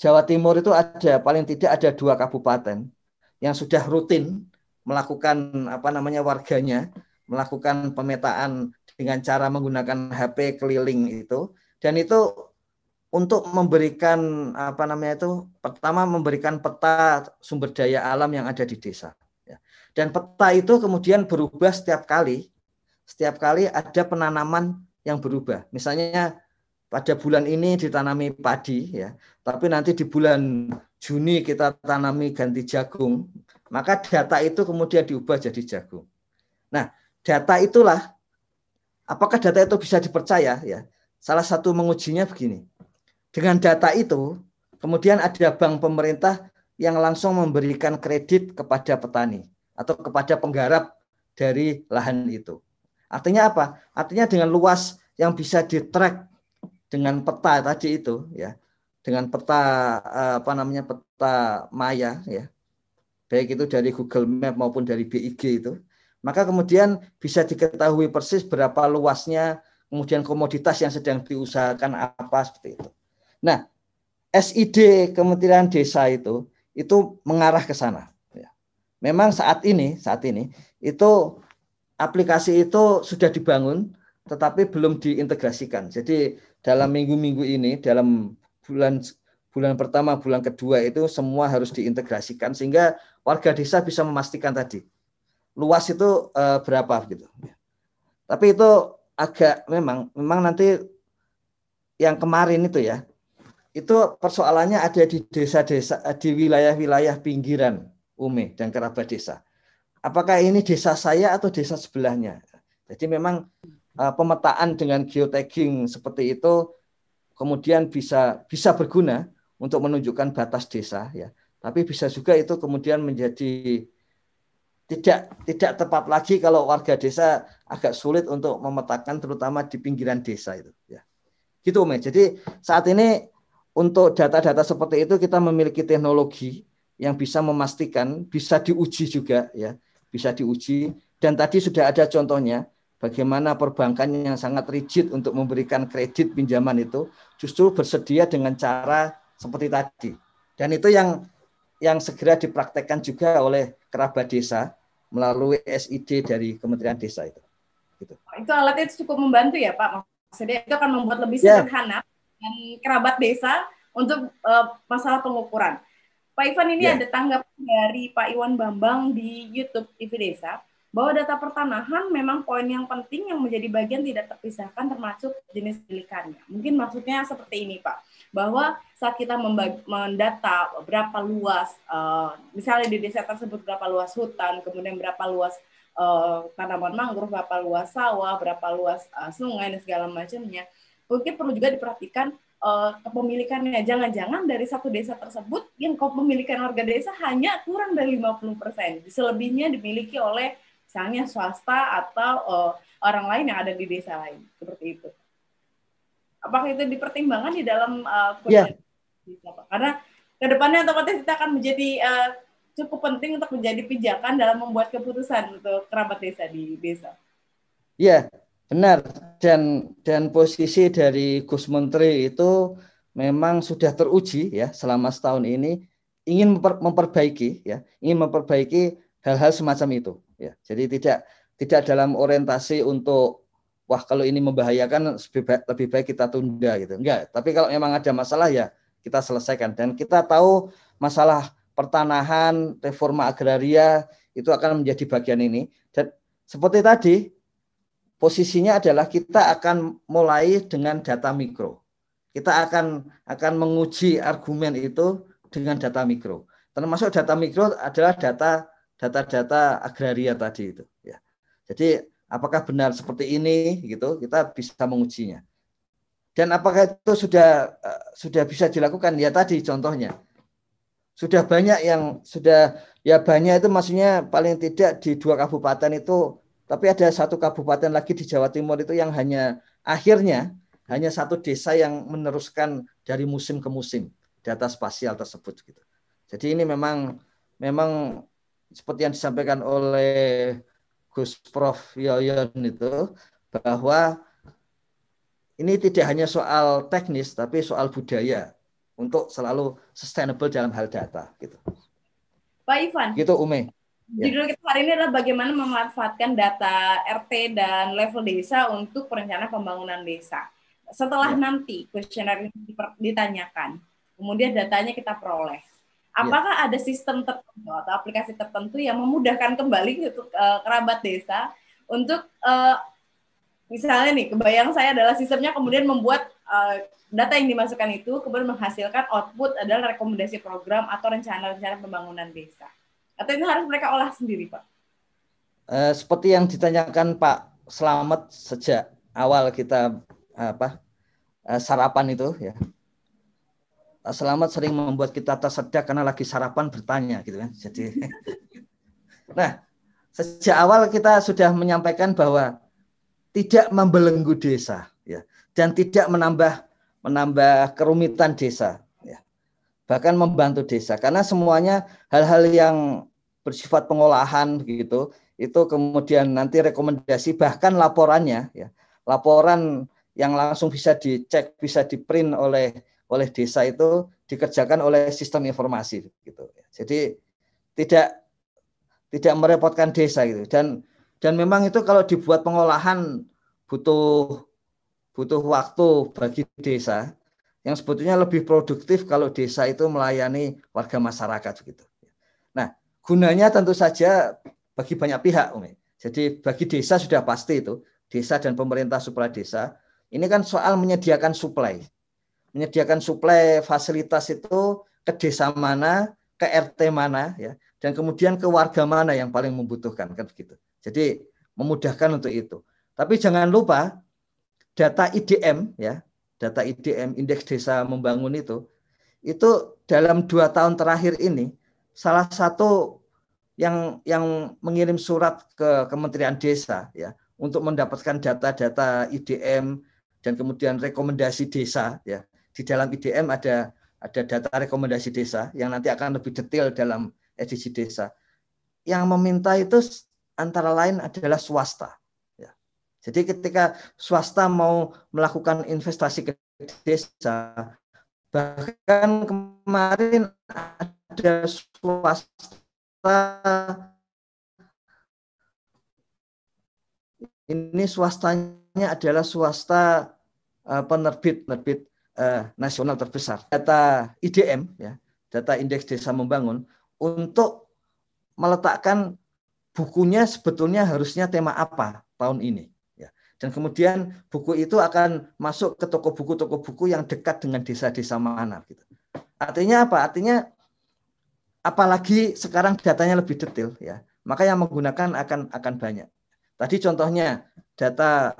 Jawa Timur itu ada paling tidak ada dua kabupaten yang sudah rutin melakukan apa namanya warganya melakukan pemetaan dengan cara menggunakan HP keliling itu dan itu untuk memberikan apa namanya itu pertama memberikan peta sumber daya alam yang ada di desa ya. dan peta itu kemudian berubah setiap kali setiap kali ada penanaman yang berubah misalnya pada bulan ini ditanami padi ya tapi nanti di bulan Juni kita tanami ganti jagung maka data itu kemudian diubah jadi jagung nah data itulah Apakah data itu bisa dipercaya? Ya, salah satu mengujinya begini. Dengan data itu, kemudian ada bank pemerintah yang langsung memberikan kredit kepada petani atau kepada penggarap dari lahan itu. Artinya apa? Artinya dengan luas yang bisa ditrack dengan peta tadi itu, ya, dengan peta eh, apa namanya peta maya, ya, baik itu dari Google Map maupun dari BIG itu, maka kemudian bisa diketahui persis berapa luasnya, kemudian komoditas yang sedang diusahakan apa seperti itu. Nah, SID Kementerian Desa itu itu mengarah ke sana. Ya. Memang saat ini, saat ini itu aplikasi itu sudah dibangun, tetapi belum diintegrasikan. Jadi dalam minggu-minggu ini, dalam bulan bulan pertama, bulan kedua itu semua harus diintegrasikan sehingga warga desa bisa memastikan tadi luas itu uh, berapa gitu. Tapi itu agak memang memang nanti yang kemarin itu ya itu persoalannya ada di desa-desa di wilayah-wilayah pinggiran Ume dan kerabat desa. Apakah ini desa saya atau desa sebelahnya? Jadi memang uh, pemetaan dengan geotagging seperti itu kemudian bisa bisa berguna untuk menunjukkan batas desa ya. Tapi bisa juga itu kemudian menjadi tidak tidak tepat lagi kalau warga desa agak sulit untuk memetakan terutama di pinggiran desa itu ya. Gitu Umi. Jadi saat ini untuk data-data seperti itu kita memiliki teknologi yang bisa memastikan bisa diuji juga ya, bisa diuji dan tadi sudah ada contohnya bagaimana perbankan yang sangat rigid untuk memberikan kredit pinjaman itu justru bersedia dengan cara seperti tadi. Dan itu yang yang segera dipraktekkan juga oleh kerabat desa melalui SID dari Kementerian Desa itu. Gitu. Itu alatnya cukup membantu ya Pak. Maksudnya itu akan membuat lebih ya. sederhana yeah. Dan kerabat desa untuk uh, masalah pengukuran. Pak Ivan ini yeah. ada tanggapan dari Pak Iwan Bambang di YouTube TV Desa bahwa data pertanahan memang poin yang penting yang menjadi bagian tidak terpisahkan termasuk jenis pilihannya. Mungkin maksudnya seperti ini Pak, bahwa saat kita mendata berapa luas, uh, misalnya di desa tersebut berapa luas hutan, kemudian berapa luas uh, tanaman mangrove, berapa luas sawah, berapa luas uh, sungai dan segala macamnya, mungkin perlu juga diperhatikan uh, kepemilikannya. Jangan-jangan dari satu desa tersebut yang kepemilikan warga desa hanya kurang dari 50%. Selebihnya dimiliki oleh misalnya swasta atau uh, orang lain yang ada di desa lain seperti itu. Apakah itu dipertimbangkan di dalam uh, yeah. Karena ke depannya otomatis kita akan menjadi uh, cukup penting untuk menjadi pijakan dalam membuat keputusan untuk kerabat desa di desa. Iya, benar. Dan dan posisi dari Gus Menteri itu memang sudah teruji ya selama setahun ini ingin memper, memperbaiki ya, ingin memperbaiki hal-hal semacam itu ya. Jadi tidak tidak dalam orientasi untuk wah kalau ini membahayakan lebih baik, lebih baik kita tunda gitu. Enggak, tapi kalau memang ada masalah ya kita selesaikan dan kita tahu masalah pertanahan, reforma agraria itu akan menjadi bagian ini dan seperti tadi posisinya adalah kita akan mulai dengan data mikro. Kita akan akan menguji argumen itu dengan data mikro. Termasuk data mikro adalah data data-data agraria tadi itu ya. Jadi apakah benar seperti ini gitu kita bisa mengujinya. Dan apakah itu sudah uh, sudah bisa dilakukan ya tadi contohnya. Sudah banyak yang sudah ya banyak itu maksudnya paling tidak di dua kabupaten itu tapi ada satu kabupaten lagi di Jawa Timur itu yang hanya akhirnya hanya satu desa yang meneruskan dari musim ke musim data spasial tersebut gitu. Jadi ini memang memang seperti yang disampaikan oleh Gus Prof Yoyon itu bahwa ini tidak hanya soal teknis tapi soal budaya untuk selalu sustainable dalam hal data gitu. Pak Ivan. Gitu Ume. Ya. Judul kita hari ini adalah bagaimana memanfaatkan data RT dan level desa untuk perencanaan pembangunan desa. Setelah ya. nanti kuesioner ditanyakan, kemudian datanya kita peroleh Iya. Apakah yeah. ada sistem tertentu atau aplikasi tertentu yang memudahkan kembali untuk uh, kerabat desa untuk uh, misalnya nih kebayang saya adalah sistemnya kemudian membuat uh, data yang dimasukkan itu kemudian menghasilkan output adalah rekomendasi program atau rencana-rencana pembangunan desa. Atau itu harus mereka olah sendiri, Pak? Uh, seperti yang ditanyakan Pak Selamat sejak awal kita apa uh, sarapan itu ya Selamat sering membuat kita tersedak karena lagi sarapan bertanya gitu kan. Jadi Nah, sejak awal kita sudah menyampaikan bahwa tidak membelenggu desa ya dan tidak menambah menambah kerumitan desa. Bahkan membantu desa. Karena semuanya hal-hal yang bersifat pengolahan gitu itu kemudian nanti rekomendasi bahkan laporannya ya. Laporan yang langsung bisa dicek bisa diprint oleh oleh desa itu dikerjakan oleh sistem informasi gitu. Jadi tidak tidak merepotkan desa gitu. Dan dan memang itu kalau dibuat pengolahan butuh butuh waktu bagi desa yang sebetulnya lebih produktif kalau desa itu melayani warga masyarakat gitu. Nah, gunanya tentu saja bagi banyak pihak, Umi. Jadi bagi desa sudah pasti itu, desa dan pemerintah supra desa. Ini kan soal menyediakan suplai menyediakan suplai fasilitas itu ke desa mana, ke RT mana ya, dan kemudian ke warga mana yang paling membutuhkan kan begitu. Jadi memudahkan untuk itu. Tapi jangan lupa data IDM ya, data IDM indeks desa membangun itu itu dalam dua tahun terakhir ini salah satu yang yang mengirim surat ke Kementerian Desa ya untuk mendapatkan data-data IDM dan kemudian rekomendasi desa ya di dalam IDM ada ada data rekomendasi desa yang nanti akan lebih detail dalam edisi desa yang meminta itu antara lain adalah swasta. Jadi ketika swasta mau melakukan investasi ke desa bahkan kemarin ada swasta ini swastanya adalah swasta uh, penerbit penerbit uh, nasional terbesar. Data IDM ya, data Indeks Desa Membangun untuk meletakkan bukunya sebetulnya harusnya tema apa tahun ini. Dan kemudian buku itu akan masuk ke toko buku toko buku yang dekat dengan desa-desa mana gitu. Artinya apa? Artinya apalagi sekarang datanya lebih detail ya maka yang menggunakan akan akan banyak tadi contohnya data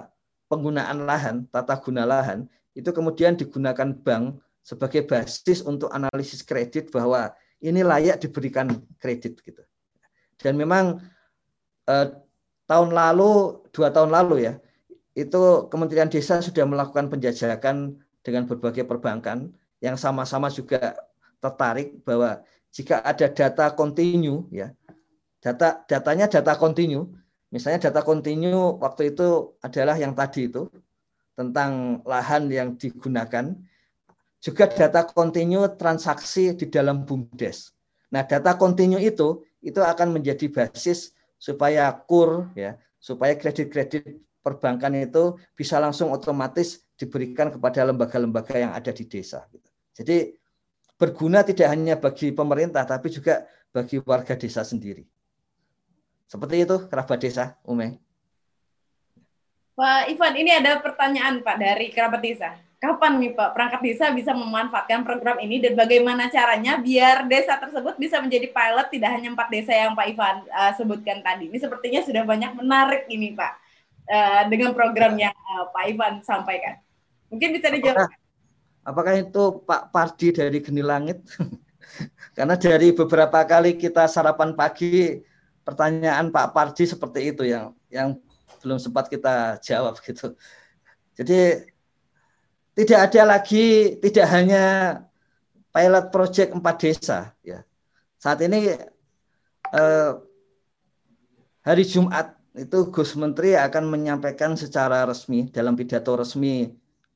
penggunaan lahan tata guna lahan itu kemudian digunakan bank sebagai basis untuk analisis kredit bahwa ini layak diberikan kredit gitu dan memang eh, tahun lalu dua tahun lalu ya itu Kementerian Desa sudah melakukan penjajakan dengan berbagai perbankan yang sama-sama juga tertarik bahwa jika ada data kontinu ya data datanya data kontinu misalnya data kontinu waktu itu adalah yang tadi itu tentang lahan yang digunakan. Juga data kontinu transaksi di dalam bumdes. Nah data kontinu itu itu akan menjadi basis supaya kur ya supaya kredit-kredit perbankan itu bisa langsung otomatis diberikan kepada lembaga-lembaga yang ada di desa. Gitu. Jadi berguna tidak hanya bagi pemerintah tapi juga bagi warga desa sendiri. Seperti itu kerabat desa, Ume. Pak Ivan, ini ada pertanyaan Pak dari kerabat desa. Kapan nih Pak perangkat desa bisa memanfaatkan program ini dan bagaimana caranya biar desa tersebut bisa menjadi pilot tidak hanya empat desa yang Pak Ivan uh, sebutkan tadi. Ini sepertinya sudah banyak menarik ini Pak uh, dengan program yang uh, Pak Ivan sampaikan. Mungkin bisa dijawab. Apakah itu Pak Pardi dari Geni Langit? Karena dari beberapa kali kita sarapan pagi, pertanyaan Pak Pardi seperti itu yang yang belum sempat kita jawab gitu. Jadi tidak ada lagi, tidak hanya pilot project empat desa ya. Saat ini eh, hari Jumat itu Gus Menteri akan menyampaikan secara resmi dalam pidato resmi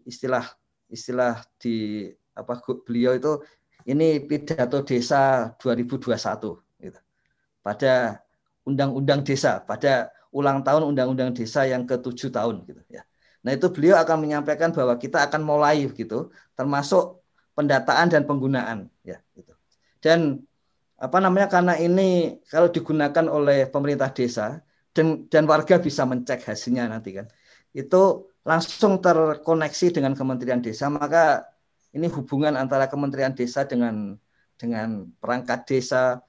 istilah istilah di apa beliau itu ini pidato desa 2021 gitu. Pada undang-undang desa, pada ulang tahun undang-undang desa yang ke-7 tahun gitu ya. Nah, itu beliau akan menyampaikan bahwa kita akan mulai gitu, termasuk pendataan dan penggunaan ya gitu. Dan apa namanya karena ini kalau digunakan oleh pemerintah desa dan dan warga bisa mencek hasilnya nanti kan. Itu langsung terkoneksi dengan Kementerian Desa, maka ini hubungan antara Kementerian Desa dengan dengan perangkat desa,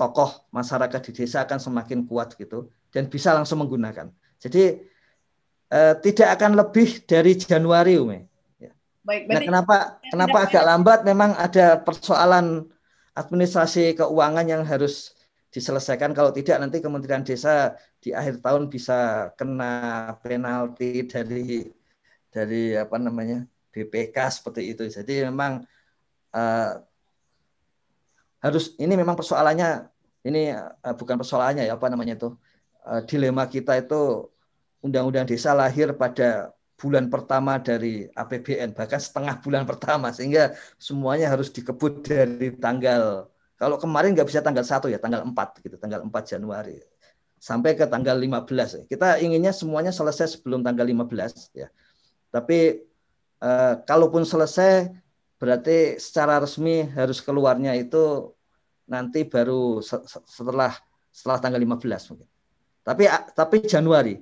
tokoh masyarakat di desa akan semakin kuat gitu dan bisa langsung menggunakan. Jadi eh, tidak akan lebih dari Januari, Ume. Ya. Baik, nah, kenapa kenapa agak lambat? Memang ada persoalan administrasi keuangan yang harus diselesaikan. Kalau tidak nanti Kementerian Desa di akhir tahun bisa kena penalti dari dari apa namanya BPK seperti itu. Jadi memang uh, harus ini memang persoalannya ini uh, bukan persoalannya ya apa namanya itu uh, dilema kita itu undang-undang desa lahir pada bulan pertama dari APBN bahkan setengah bulan pertama sehingga semuanya harus dikebut dari tanggal kalau kemarin nggak bisa tanggal 1 ya, tanggal 4 gitu, tanggal 4 Januari. Sampai ke tanggal 15. Kita inginnya semuanya selesai sebelum tanggal 15 ya. Tapi eh, kalaupun selesai berarti secara resmi harus keluarnya itu nanti baru setelah setelah tanggal 15 mungkin. Tapi tapi Januari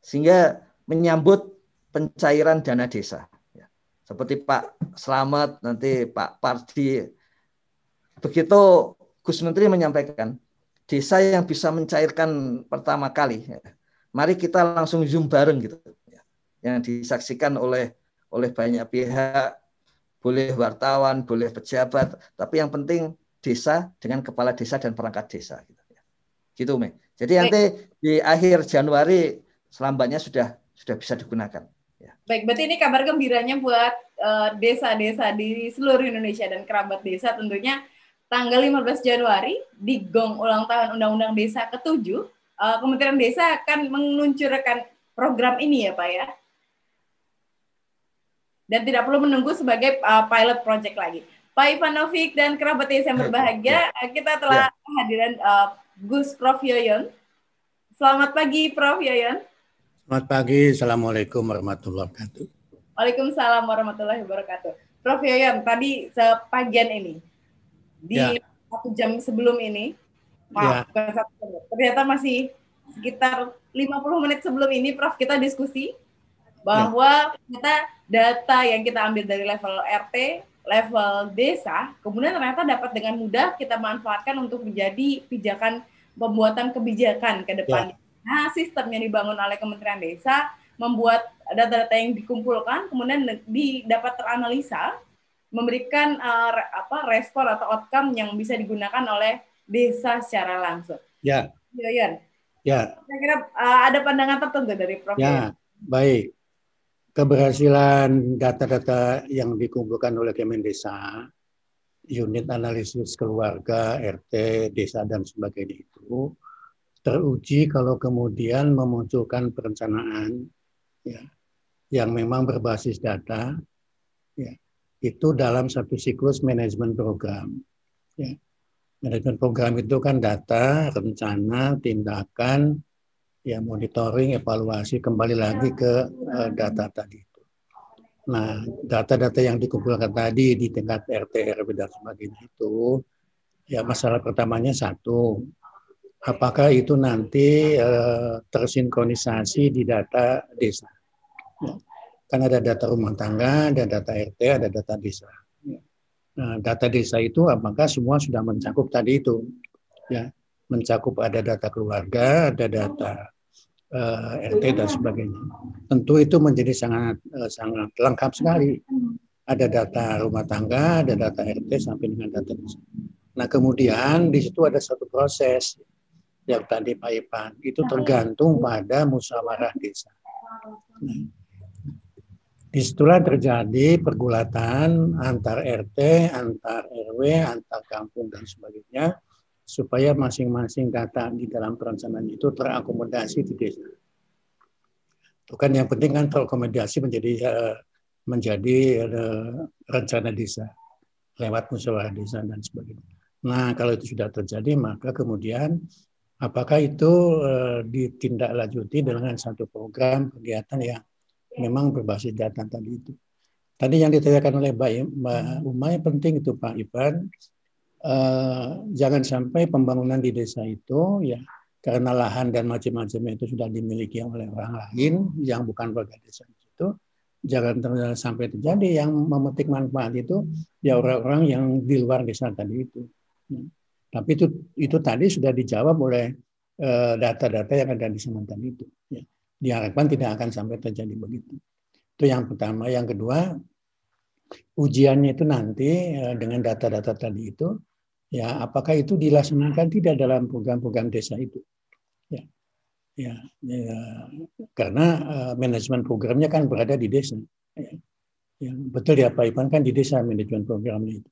sehingga menyambut pencairan dana desa. Ya. Seperti Pak Selamat nanti Pak Pardi begitu Gus Menteri menyampaikan desa yang bisa mencairkan pertama kali, ya, mari kita langsung zoom bareng gitu, ya, yang disaksikan oleh oleh banyak pihak boleh wartawan, boleh pejabat, tapi yang penting desa dengan kepala desa dan perangkat desa. Gitu, ya. gitu Me. Jadi nanti di akhir Januari selambatnya sudah sudah bisa digunakan. Ya. Baik, berarti ini kabar gembiranya buat eh, desa-desa uh, di seluruh Indonesia dan kerabat desa tentunya tanggal 15 Januari di Gong ulang tahun Undang-Undang Desa ke-7, uh, Kementerian Desa akan meluncurkan program ini ya Pak ya dan tidak perlu menunggu sebagai uh, pilot project lagi. Pak Ivanovic dan kerabat yang berbahagia, ya. kita telah ya. hadiran uh, Gus Prof Yoyon. Selamat pagi Prof Yoyon. Selamat pagi, Assalamualaikum warahmatullahi wabarakatuh. Waalaikumsalam warahmatullahi wabarakatuh. Prof Yoyon, tadi sepagian ini, di ya. satu jam sebelum ini, maaf, ya. satu ternyata masih sekitar 50 menit sebelum ini, Prof, kita diskusi bahwa ya. kita data yang kita ambil dari level RT, level desa, kemudian ternyata dapat dengan mudah kita manfaatkan untuk menjadi pijakan pembuatan kebijakan ke depan. Ya. Nah, sistem yang dibangun oleh Kementerian Desa membuat data-data yang dikumpulkan kemudian di, dapat teranalisa memberikan uh, apa respon atau outcome yang bisa digunakan oleh desa secara langsung. Ya. Ya. Ya. Saya kira uh, ada pandangan tertentu dari Prof. Ya, baik keberhasilan data-data yang dikumpulkan oleh Kemendesa, unit analisis keluarga, RT, desa, dan sebagainya itu teruji kalau kemudian memunculkan perencanaan ya, yang memang berbasis data, itu dalam satu siklus manajemen program. Ya. Manajemen program itu kan data, rencana, tindakan, ya monitoring, evaluasi kembali lagi ke uh, data tadi. Nah, data-data yang dikumpulkan tadi di tingkat RT, RW dan sebagainya itu, ya masalah pertamanya satu, apakah itu nanti uh, tersinkronisasi di data desa? Ya. Kan ada data rumah tangga, ada data RT, ada data desa. Ya. Nah, data desa itu apakah semua sudah mencakup tadi itu? Ya, mencakup ada data keluarga, ada data uh, eh, RT dan sebagainya. Tentu itu menjadi sangat uh, sangat lengkap sekali. Ada data rumah tangga, ada data RT sampai dengan data desa. Nah kemudian di situ ada satu proses yang tadi Pak Ipan itu tergantung pada musyawarah desa. Nah, di situlah terjadi pergulatan antar RT, antar RW, antar kampung dan sebagainya supaya masing-masing data di dalam perencanaan itu terakomodasi di desa. Itu kan yang penting kan terakomodasi menjadi uh, menjadi uh, rencana desa lewat musyawarah desa dan sebagainya. Nah, kalau itu sudah terjadi, maka kemudian apakah itu uh, ditindaklanjuti dengan satu program kegiatan yang memang berbasis data tadi itu. Tadi yang ditanyakan oleh Mbak Umay penting itu Pak Ivan, eh, jangan sampai pembangunan di desa itu ya karena lahan dan macam-macamnya itu sudah dimiliki oleh orang lain yang bukan warga desa itu jangan sampai terjadi yang memetik manfaat itu ya orang-orang yang di luar desa tadi itu. Ya. Tapi itu itu tadi sudah dijawab oleh eh, data-data uh, yang ada di sana tadi itu. Ya. Diharapkan tidak akan sampai terjadi begitu. Itu yang pertama. Yang kedua, ujiannya itu nanti uh, dengan data-data tadi itu ya apakah itu dilaksanakan tidak dalam program-program desa itu ya ya, ya karena uh, manajemen programnya kan berada di desa ya. ya betul ya Pak Ipan kan di desa manajemen programnya itu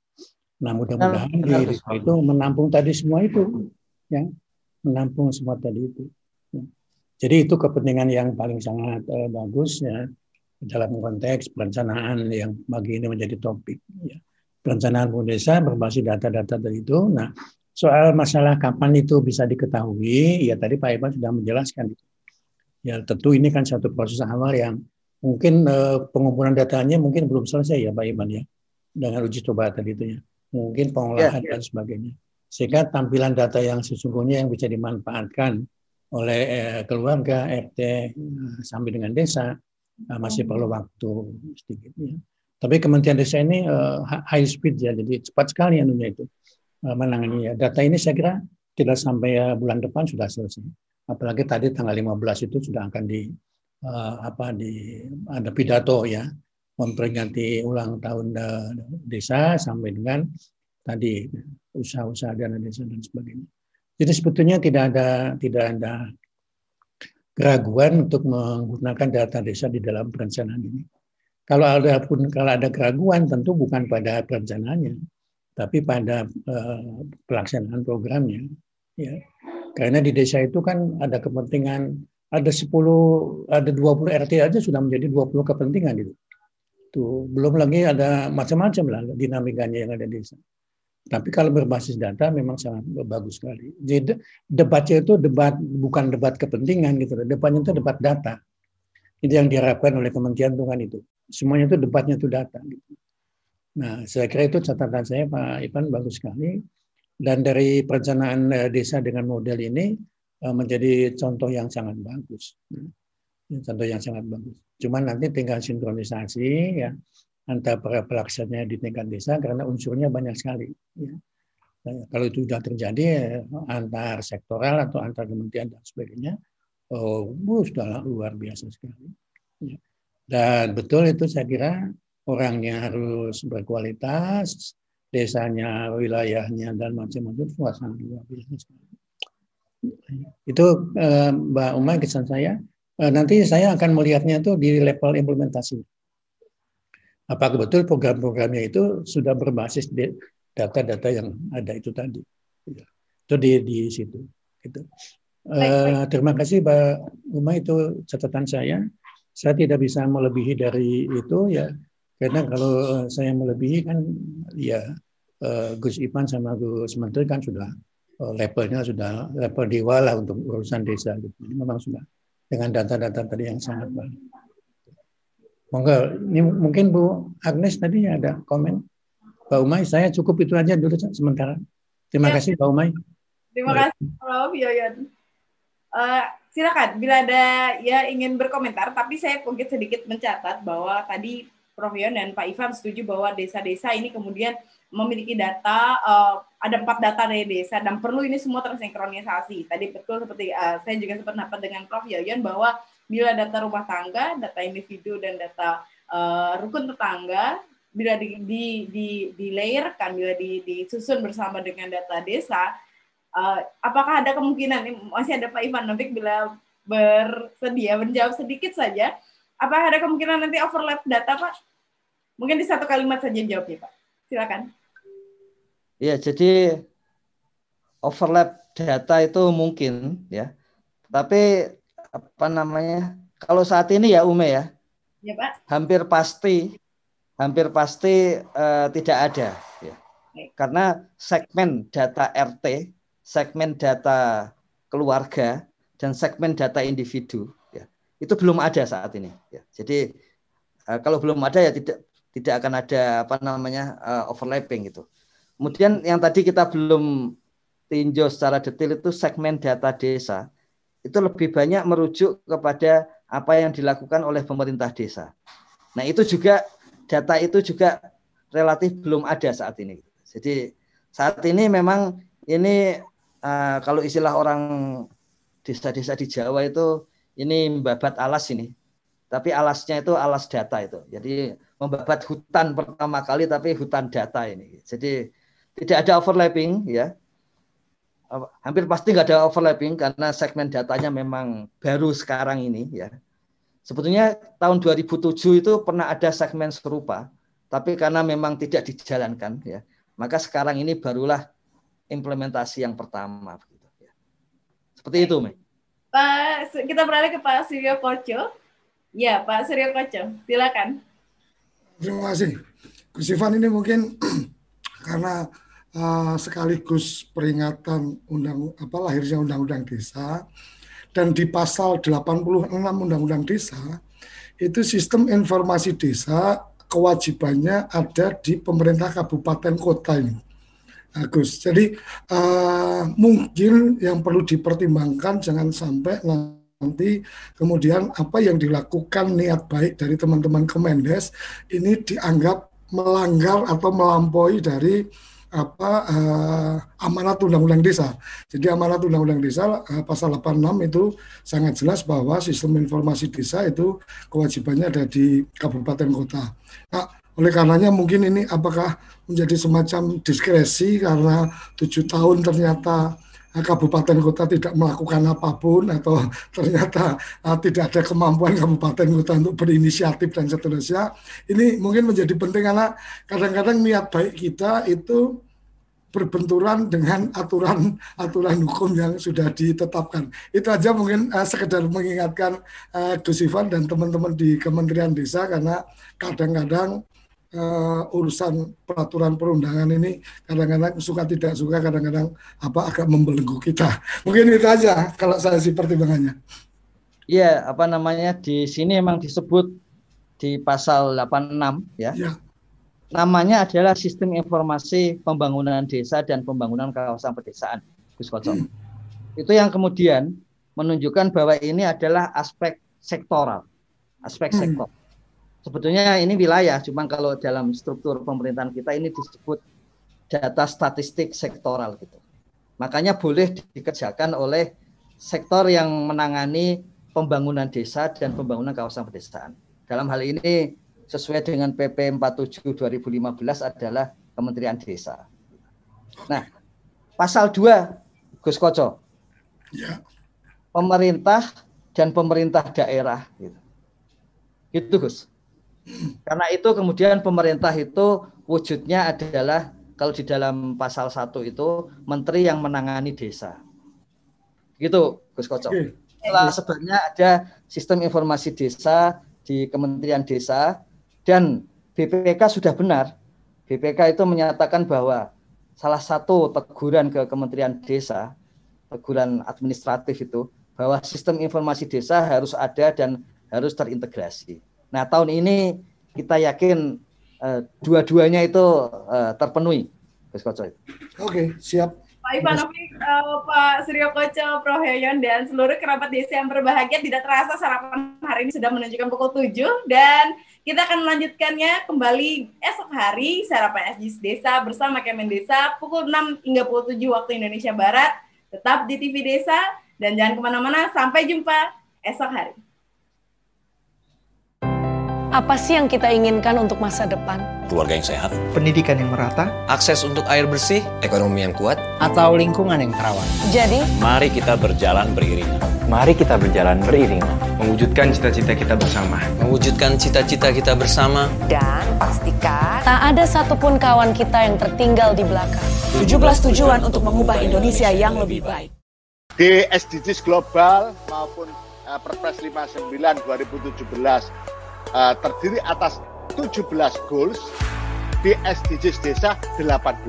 nah mudah-mudahan di desa itu menampung tadi semua itu ya menampung semua tadi itu. Jadi itu kepentingan yang paling sangat uh, bagus ya dalam konteks perencanaan yang bagi ini menjadi topik ya perencanaan desa berbasis data-data dari itu. Nah, soal masalah kapan itu bisa diketahui, ya tadi Pak Ivan sudah menjelaskan. Ya tentu ini kan satu proses awal yang mungkin eh, pengumpulan datanya mungkin belum selesai ya Pak Ivan ya dengan uji coba tadi itu ya. Mungkin pengolahan ya, ya. dan sebagainya. Sehingga tampilan data yang sesungguhnya yang bisa dimanfaatkan oleh eh, keluarga, RT eh, sampai dengan desa eh, masih perlu waktu sedikit ya. Tapi Kementerian Desa ini uh, high speed ya, jadi cepat sekali anunya itu uh, menangani ya. Data ini saya kira tidak sampai uh, bulan depan sudah selesai. Apalagi tadi tanggal 15 itu sudah akan di uh, apa di ada pidato ya memperingati ulang tahun desa sampai dengan tadi usaha-usaha dana desa dan sebagainya. Jadi sebetulnya tidak ada tidak ada keraguan untuk menggunakan data desa di dalam perencanaan ini. Kalau ada pun kalau ada keraguan tentu bukan pada perencanaannya, tapi pada uh, pelaksanaan programnya. Ya. Karena di desa itu kan ada kepentingan, ada 10, ada 20 RT aja sudah menjadi 20 kepentingan itu. Tuh, belum lagi ada macam-macam lah dinamikanya yang ada di desa. Tapi kalau berbasis data memang sangat bagus sekali. Jadi debatnya itu debat bukan debat kepentingan gitu. Debatnya itu debat data. Itu yang diharapkan oleh Kementerian Tuhan itu. Semuanya itu debatnya itu data. Gitu. Nah, saya kira itu catatan saya Pak Ivan bagus sekali. Dan dari perencanaan eh, desa dengan model ini eh, menjadi contoh yang sangat bagus. Contoh yang sangat bagus. Cuman nanti tinggal sinkronisasi ya antara para pelaksananya di tingkat desa karena unsurnya banyak sekali. Ya. Nah, kalau itu sudah terjadi antar sektoral atau antar kementerian dan sebagainya, oh, sudah luar biasa sekali. Ya. Dan betul itu saya kira orangnya harus berkualitas, desanya, wilayahnya dan macam-macam suasana luar biasa sekali. Itu eh, Mbak Umay kesan saya. Eh, nanti saya akan melihatnya itu di level implementasi apakah betul program-programnya itu sudah berbasis data-data yang ada itu tadi. Ya. Itu di di situ. Gitu. Uh, terima kasih Mbak Uma itu catatan saya. Saya tidak bisa melebihi dari itu ya karena kalau eh, saya melebihi kan ya uh, Gus Ipan sama Gus Menteri kan sudah uh, levelnya sudah level dewa lah untuk urusan desa gitu. Jadi memang sudah dengan data-data tadi yang sangat baik. Monggo, ini mungkin Bu Agnes tadi ada komen. Pak Umay, saya cukup itu aja dulu sementara. Terima ya. kasih Pak Umay. Terima Baik. kasih Prof Yoyon. Uh, silakan bila ada ya ingin berkomentar, tapi saya mungkin sedikit mencatat bahwa tadi Prof Yoyon dan Pak Ivan setuju bahwa desa-desa ini kemudian memiliki data, uh, ada empat data dari desa dan perlu ini semua tersinkronisasi. Tadi betul seperti uh, saya juga sependapat dengan Prof Yoyon bahwa bila data rumah tangga, data individu dan data uh, rukun tetangga bila di di di, di layerkan, bila di, disusun bersama dengan data desa, uh, apakah ada kemungkinan masih ada Pak Ivan Novik bila bersedia menjawab sedikit saja, apakah ada kemungkinan nanti overlap data Pak? Mungkin di satu kalimat saja jawabnya Pak. Silakan. Ya, jadi overlap data itu mungkin ya. Tapi apa namanya? Kalau saat ini ya Ume ya. Ya Pak. Hampir pasti hampir pasti uh, tidak ada ya. Karena segmen data RT, segmen data keluarga dan segmen data individu ya. Itu belum ada saat ini ya. Jadi uh, kalau belum ada ya tidak tidak akan ada apa namanya uh, overlapping gitu. Kemudian yang tadi kita belum tinjau secara detail itu segmen data desa itu lebih banyak merujuk kepada apa yang dilakukan oleh pemerintah desa. Nah itu juga data itu juga relatif belum ada saat ini. Jadi saat ini memang ini uh, kalau istilah orang desa-desa di Jawa itu ini membabat alas ini. Tapi alasnya itu alas data itu. Jadi membabat hutan pertama kali tapi hutan data ini. Jadi tidak ada overlapping ya hampir pasti nggak ada overlapping karena segmen datanya memang baru sekarang ini ya. Sebetulnya tahun 2007 itu pernah ada segmen serupa, tapi karena memang tidak dijalankan ya, maka sekarang ini barulah implementasi yang pertama. Ya. Seperti itu, Mei. Pak, kita beralih ke Pak Suryo Koco. Ya, Pak Suryo Koco, silakan. Terima kasih. Gus Ivan ini mungkin karena uh, sekaligus peringatan undang apa lahirnya undang-undang desa dan di pasal 86 undang-undang desa itu sistem informasi desa kewajibannya ada di pemerintah kabupaten kota ini. Agus. Jadi uh, mungkin yang perlu dipertimbangkan jangan sampai nanti kemudian apa yang dilakukan niat baik dari teman-teman Kemendes ini dianggap melanggar atau melampaui dari apa uh, amanat undang-undang desa. Jadi amanat undang-undang desa uh, pasal 86 itu sangat jelas bahwa sistem informasi desa itu kewajibannya ada di kabupaten kota. Nah, oleh karenanya mungkin ini apakah menjadi semacam diskresi karena tujuh tahun ternyata kabupaten kota tidak melakukan apa pun atau ternyata uh, tidak ada kemampuan kabupaten kota untuk berinisiatif dan seterusnya. Ini mungkin menjadi penting karena kadang-kadang niat baik kita itu berbenturan dengan aturan-aturan hukum yang sudah ditetapkan. Itu aja mungkin uh, sekedar mengingatkan uh, Gus Ivan dan teman-teman di Kementerian Desa karena kadang-kadang uh, urusan peraturan perundangan ini kadang-kadang suka tidak suka, kadang-kadang apa agak membelenggu kita. Mungkin itu aja kalau saya sih pertimbangannya. Iya, apa namanya di sini memang disebut di pasal 86 ya. ya namanya adalah sistem informasi pembangunan desa dan pembangunan kawasan pedesaan, Gus. Hmm. Itu yang kemudian menunjukkan bahwa ini adalah aspek sektoral, aspek hmm. Sebetulnya ini wilayah, cuma kalau dalam struktur pemerintahan kita ini disebut data statistik sektoral gitu. Makanya boleh dikerjakan oleh sektor yang menangani pembangunan desa dan pembangunan kawasan pedesaan. Dalam hal ini sesuai dengan PP 47 2015 adalah Kementerian Desa. Nah, pasal 2 Gus Koco. Ya. Pemerintah dan pemerintah daerah gitu. Itu Gus. Karena itu kemudian pemerintah itu wujudnya adalah kalau di dalam pasal 1 itu menteri yang menangani desa. Gitu Gus Koco. Setelah sebabnya ada sistem informasi desa di Kementerian Desa dan BPK sudah benar. BPK itu menyatakan bahwa salah satu teguran ke Kementerian Desa, teguran administratif itu, bahwa sistem informasi desa harus ada dan harus terintegrasi. Nah, tahun ini kita yakin uh, dua-duanya itu uh, terpenuhi. Oke, siap. Pak Ivanovic, uh, Pak Suryo Koco, Prof. Heyon, dan seluruh kerabat desa yang berbahagia tidak terasa sarapan hari ini sudah menunjukkan pukul 7 dan kita akan melanjutkannya kembali esok hari sarapan SJS Desa bersama Kemen Desa pukul 6 hingga pukul 7 waktu Indonesia Barat. Tetap di TV Desa dan jangan ke mana-mana. Sampai jumpa esok hari. Apa sih yang kita inginkan untuk masa depan? Keluarga yang sehat, pendidikan yang merata, akses untuk air bersih, ekonomi yang kuat, atau lingkungan yang terawat. Jadi, mari kita berjalan beriringan. Mari kita berjalan beriringan. Mewujudkan cita-cita kita bersama. Mewujudkan cita-cita kita bersama. Dan pastikan tak ada satupun kawan kita yang tertinggal di belakang. 17 tujuan untuk mengubah Indonesia yang lebih baik. Di SDGs global maupun uh, Perpres 59 2017 uh, terdiri atas 17 goals di SDGs Desa 18.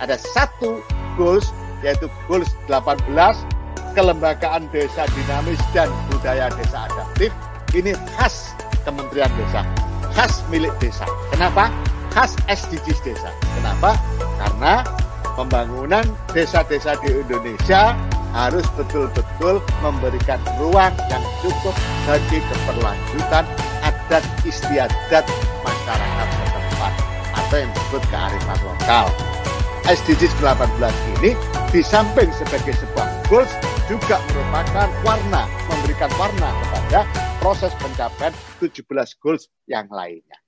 Ada satu goals yaitu goals 18 kelembagaan desa dinamis dan budaya desa adaptif ini khas Kementerian Desa, khas milik desa. Kenapa? Khas SDGs desa. Kenapa? Karena pembangunan desa-desa di Indonesia harus betul-betul memberikan ruang yang cukup bagi keberlanjutan adat istiadat masyarakat setempat atau yang disebut kearifan lokal. SDGs 18 ini di samping sebagai sebuah goals juga merupakan warna, memberikan warna kepada proses pencapaian 17 goals yang lainnya.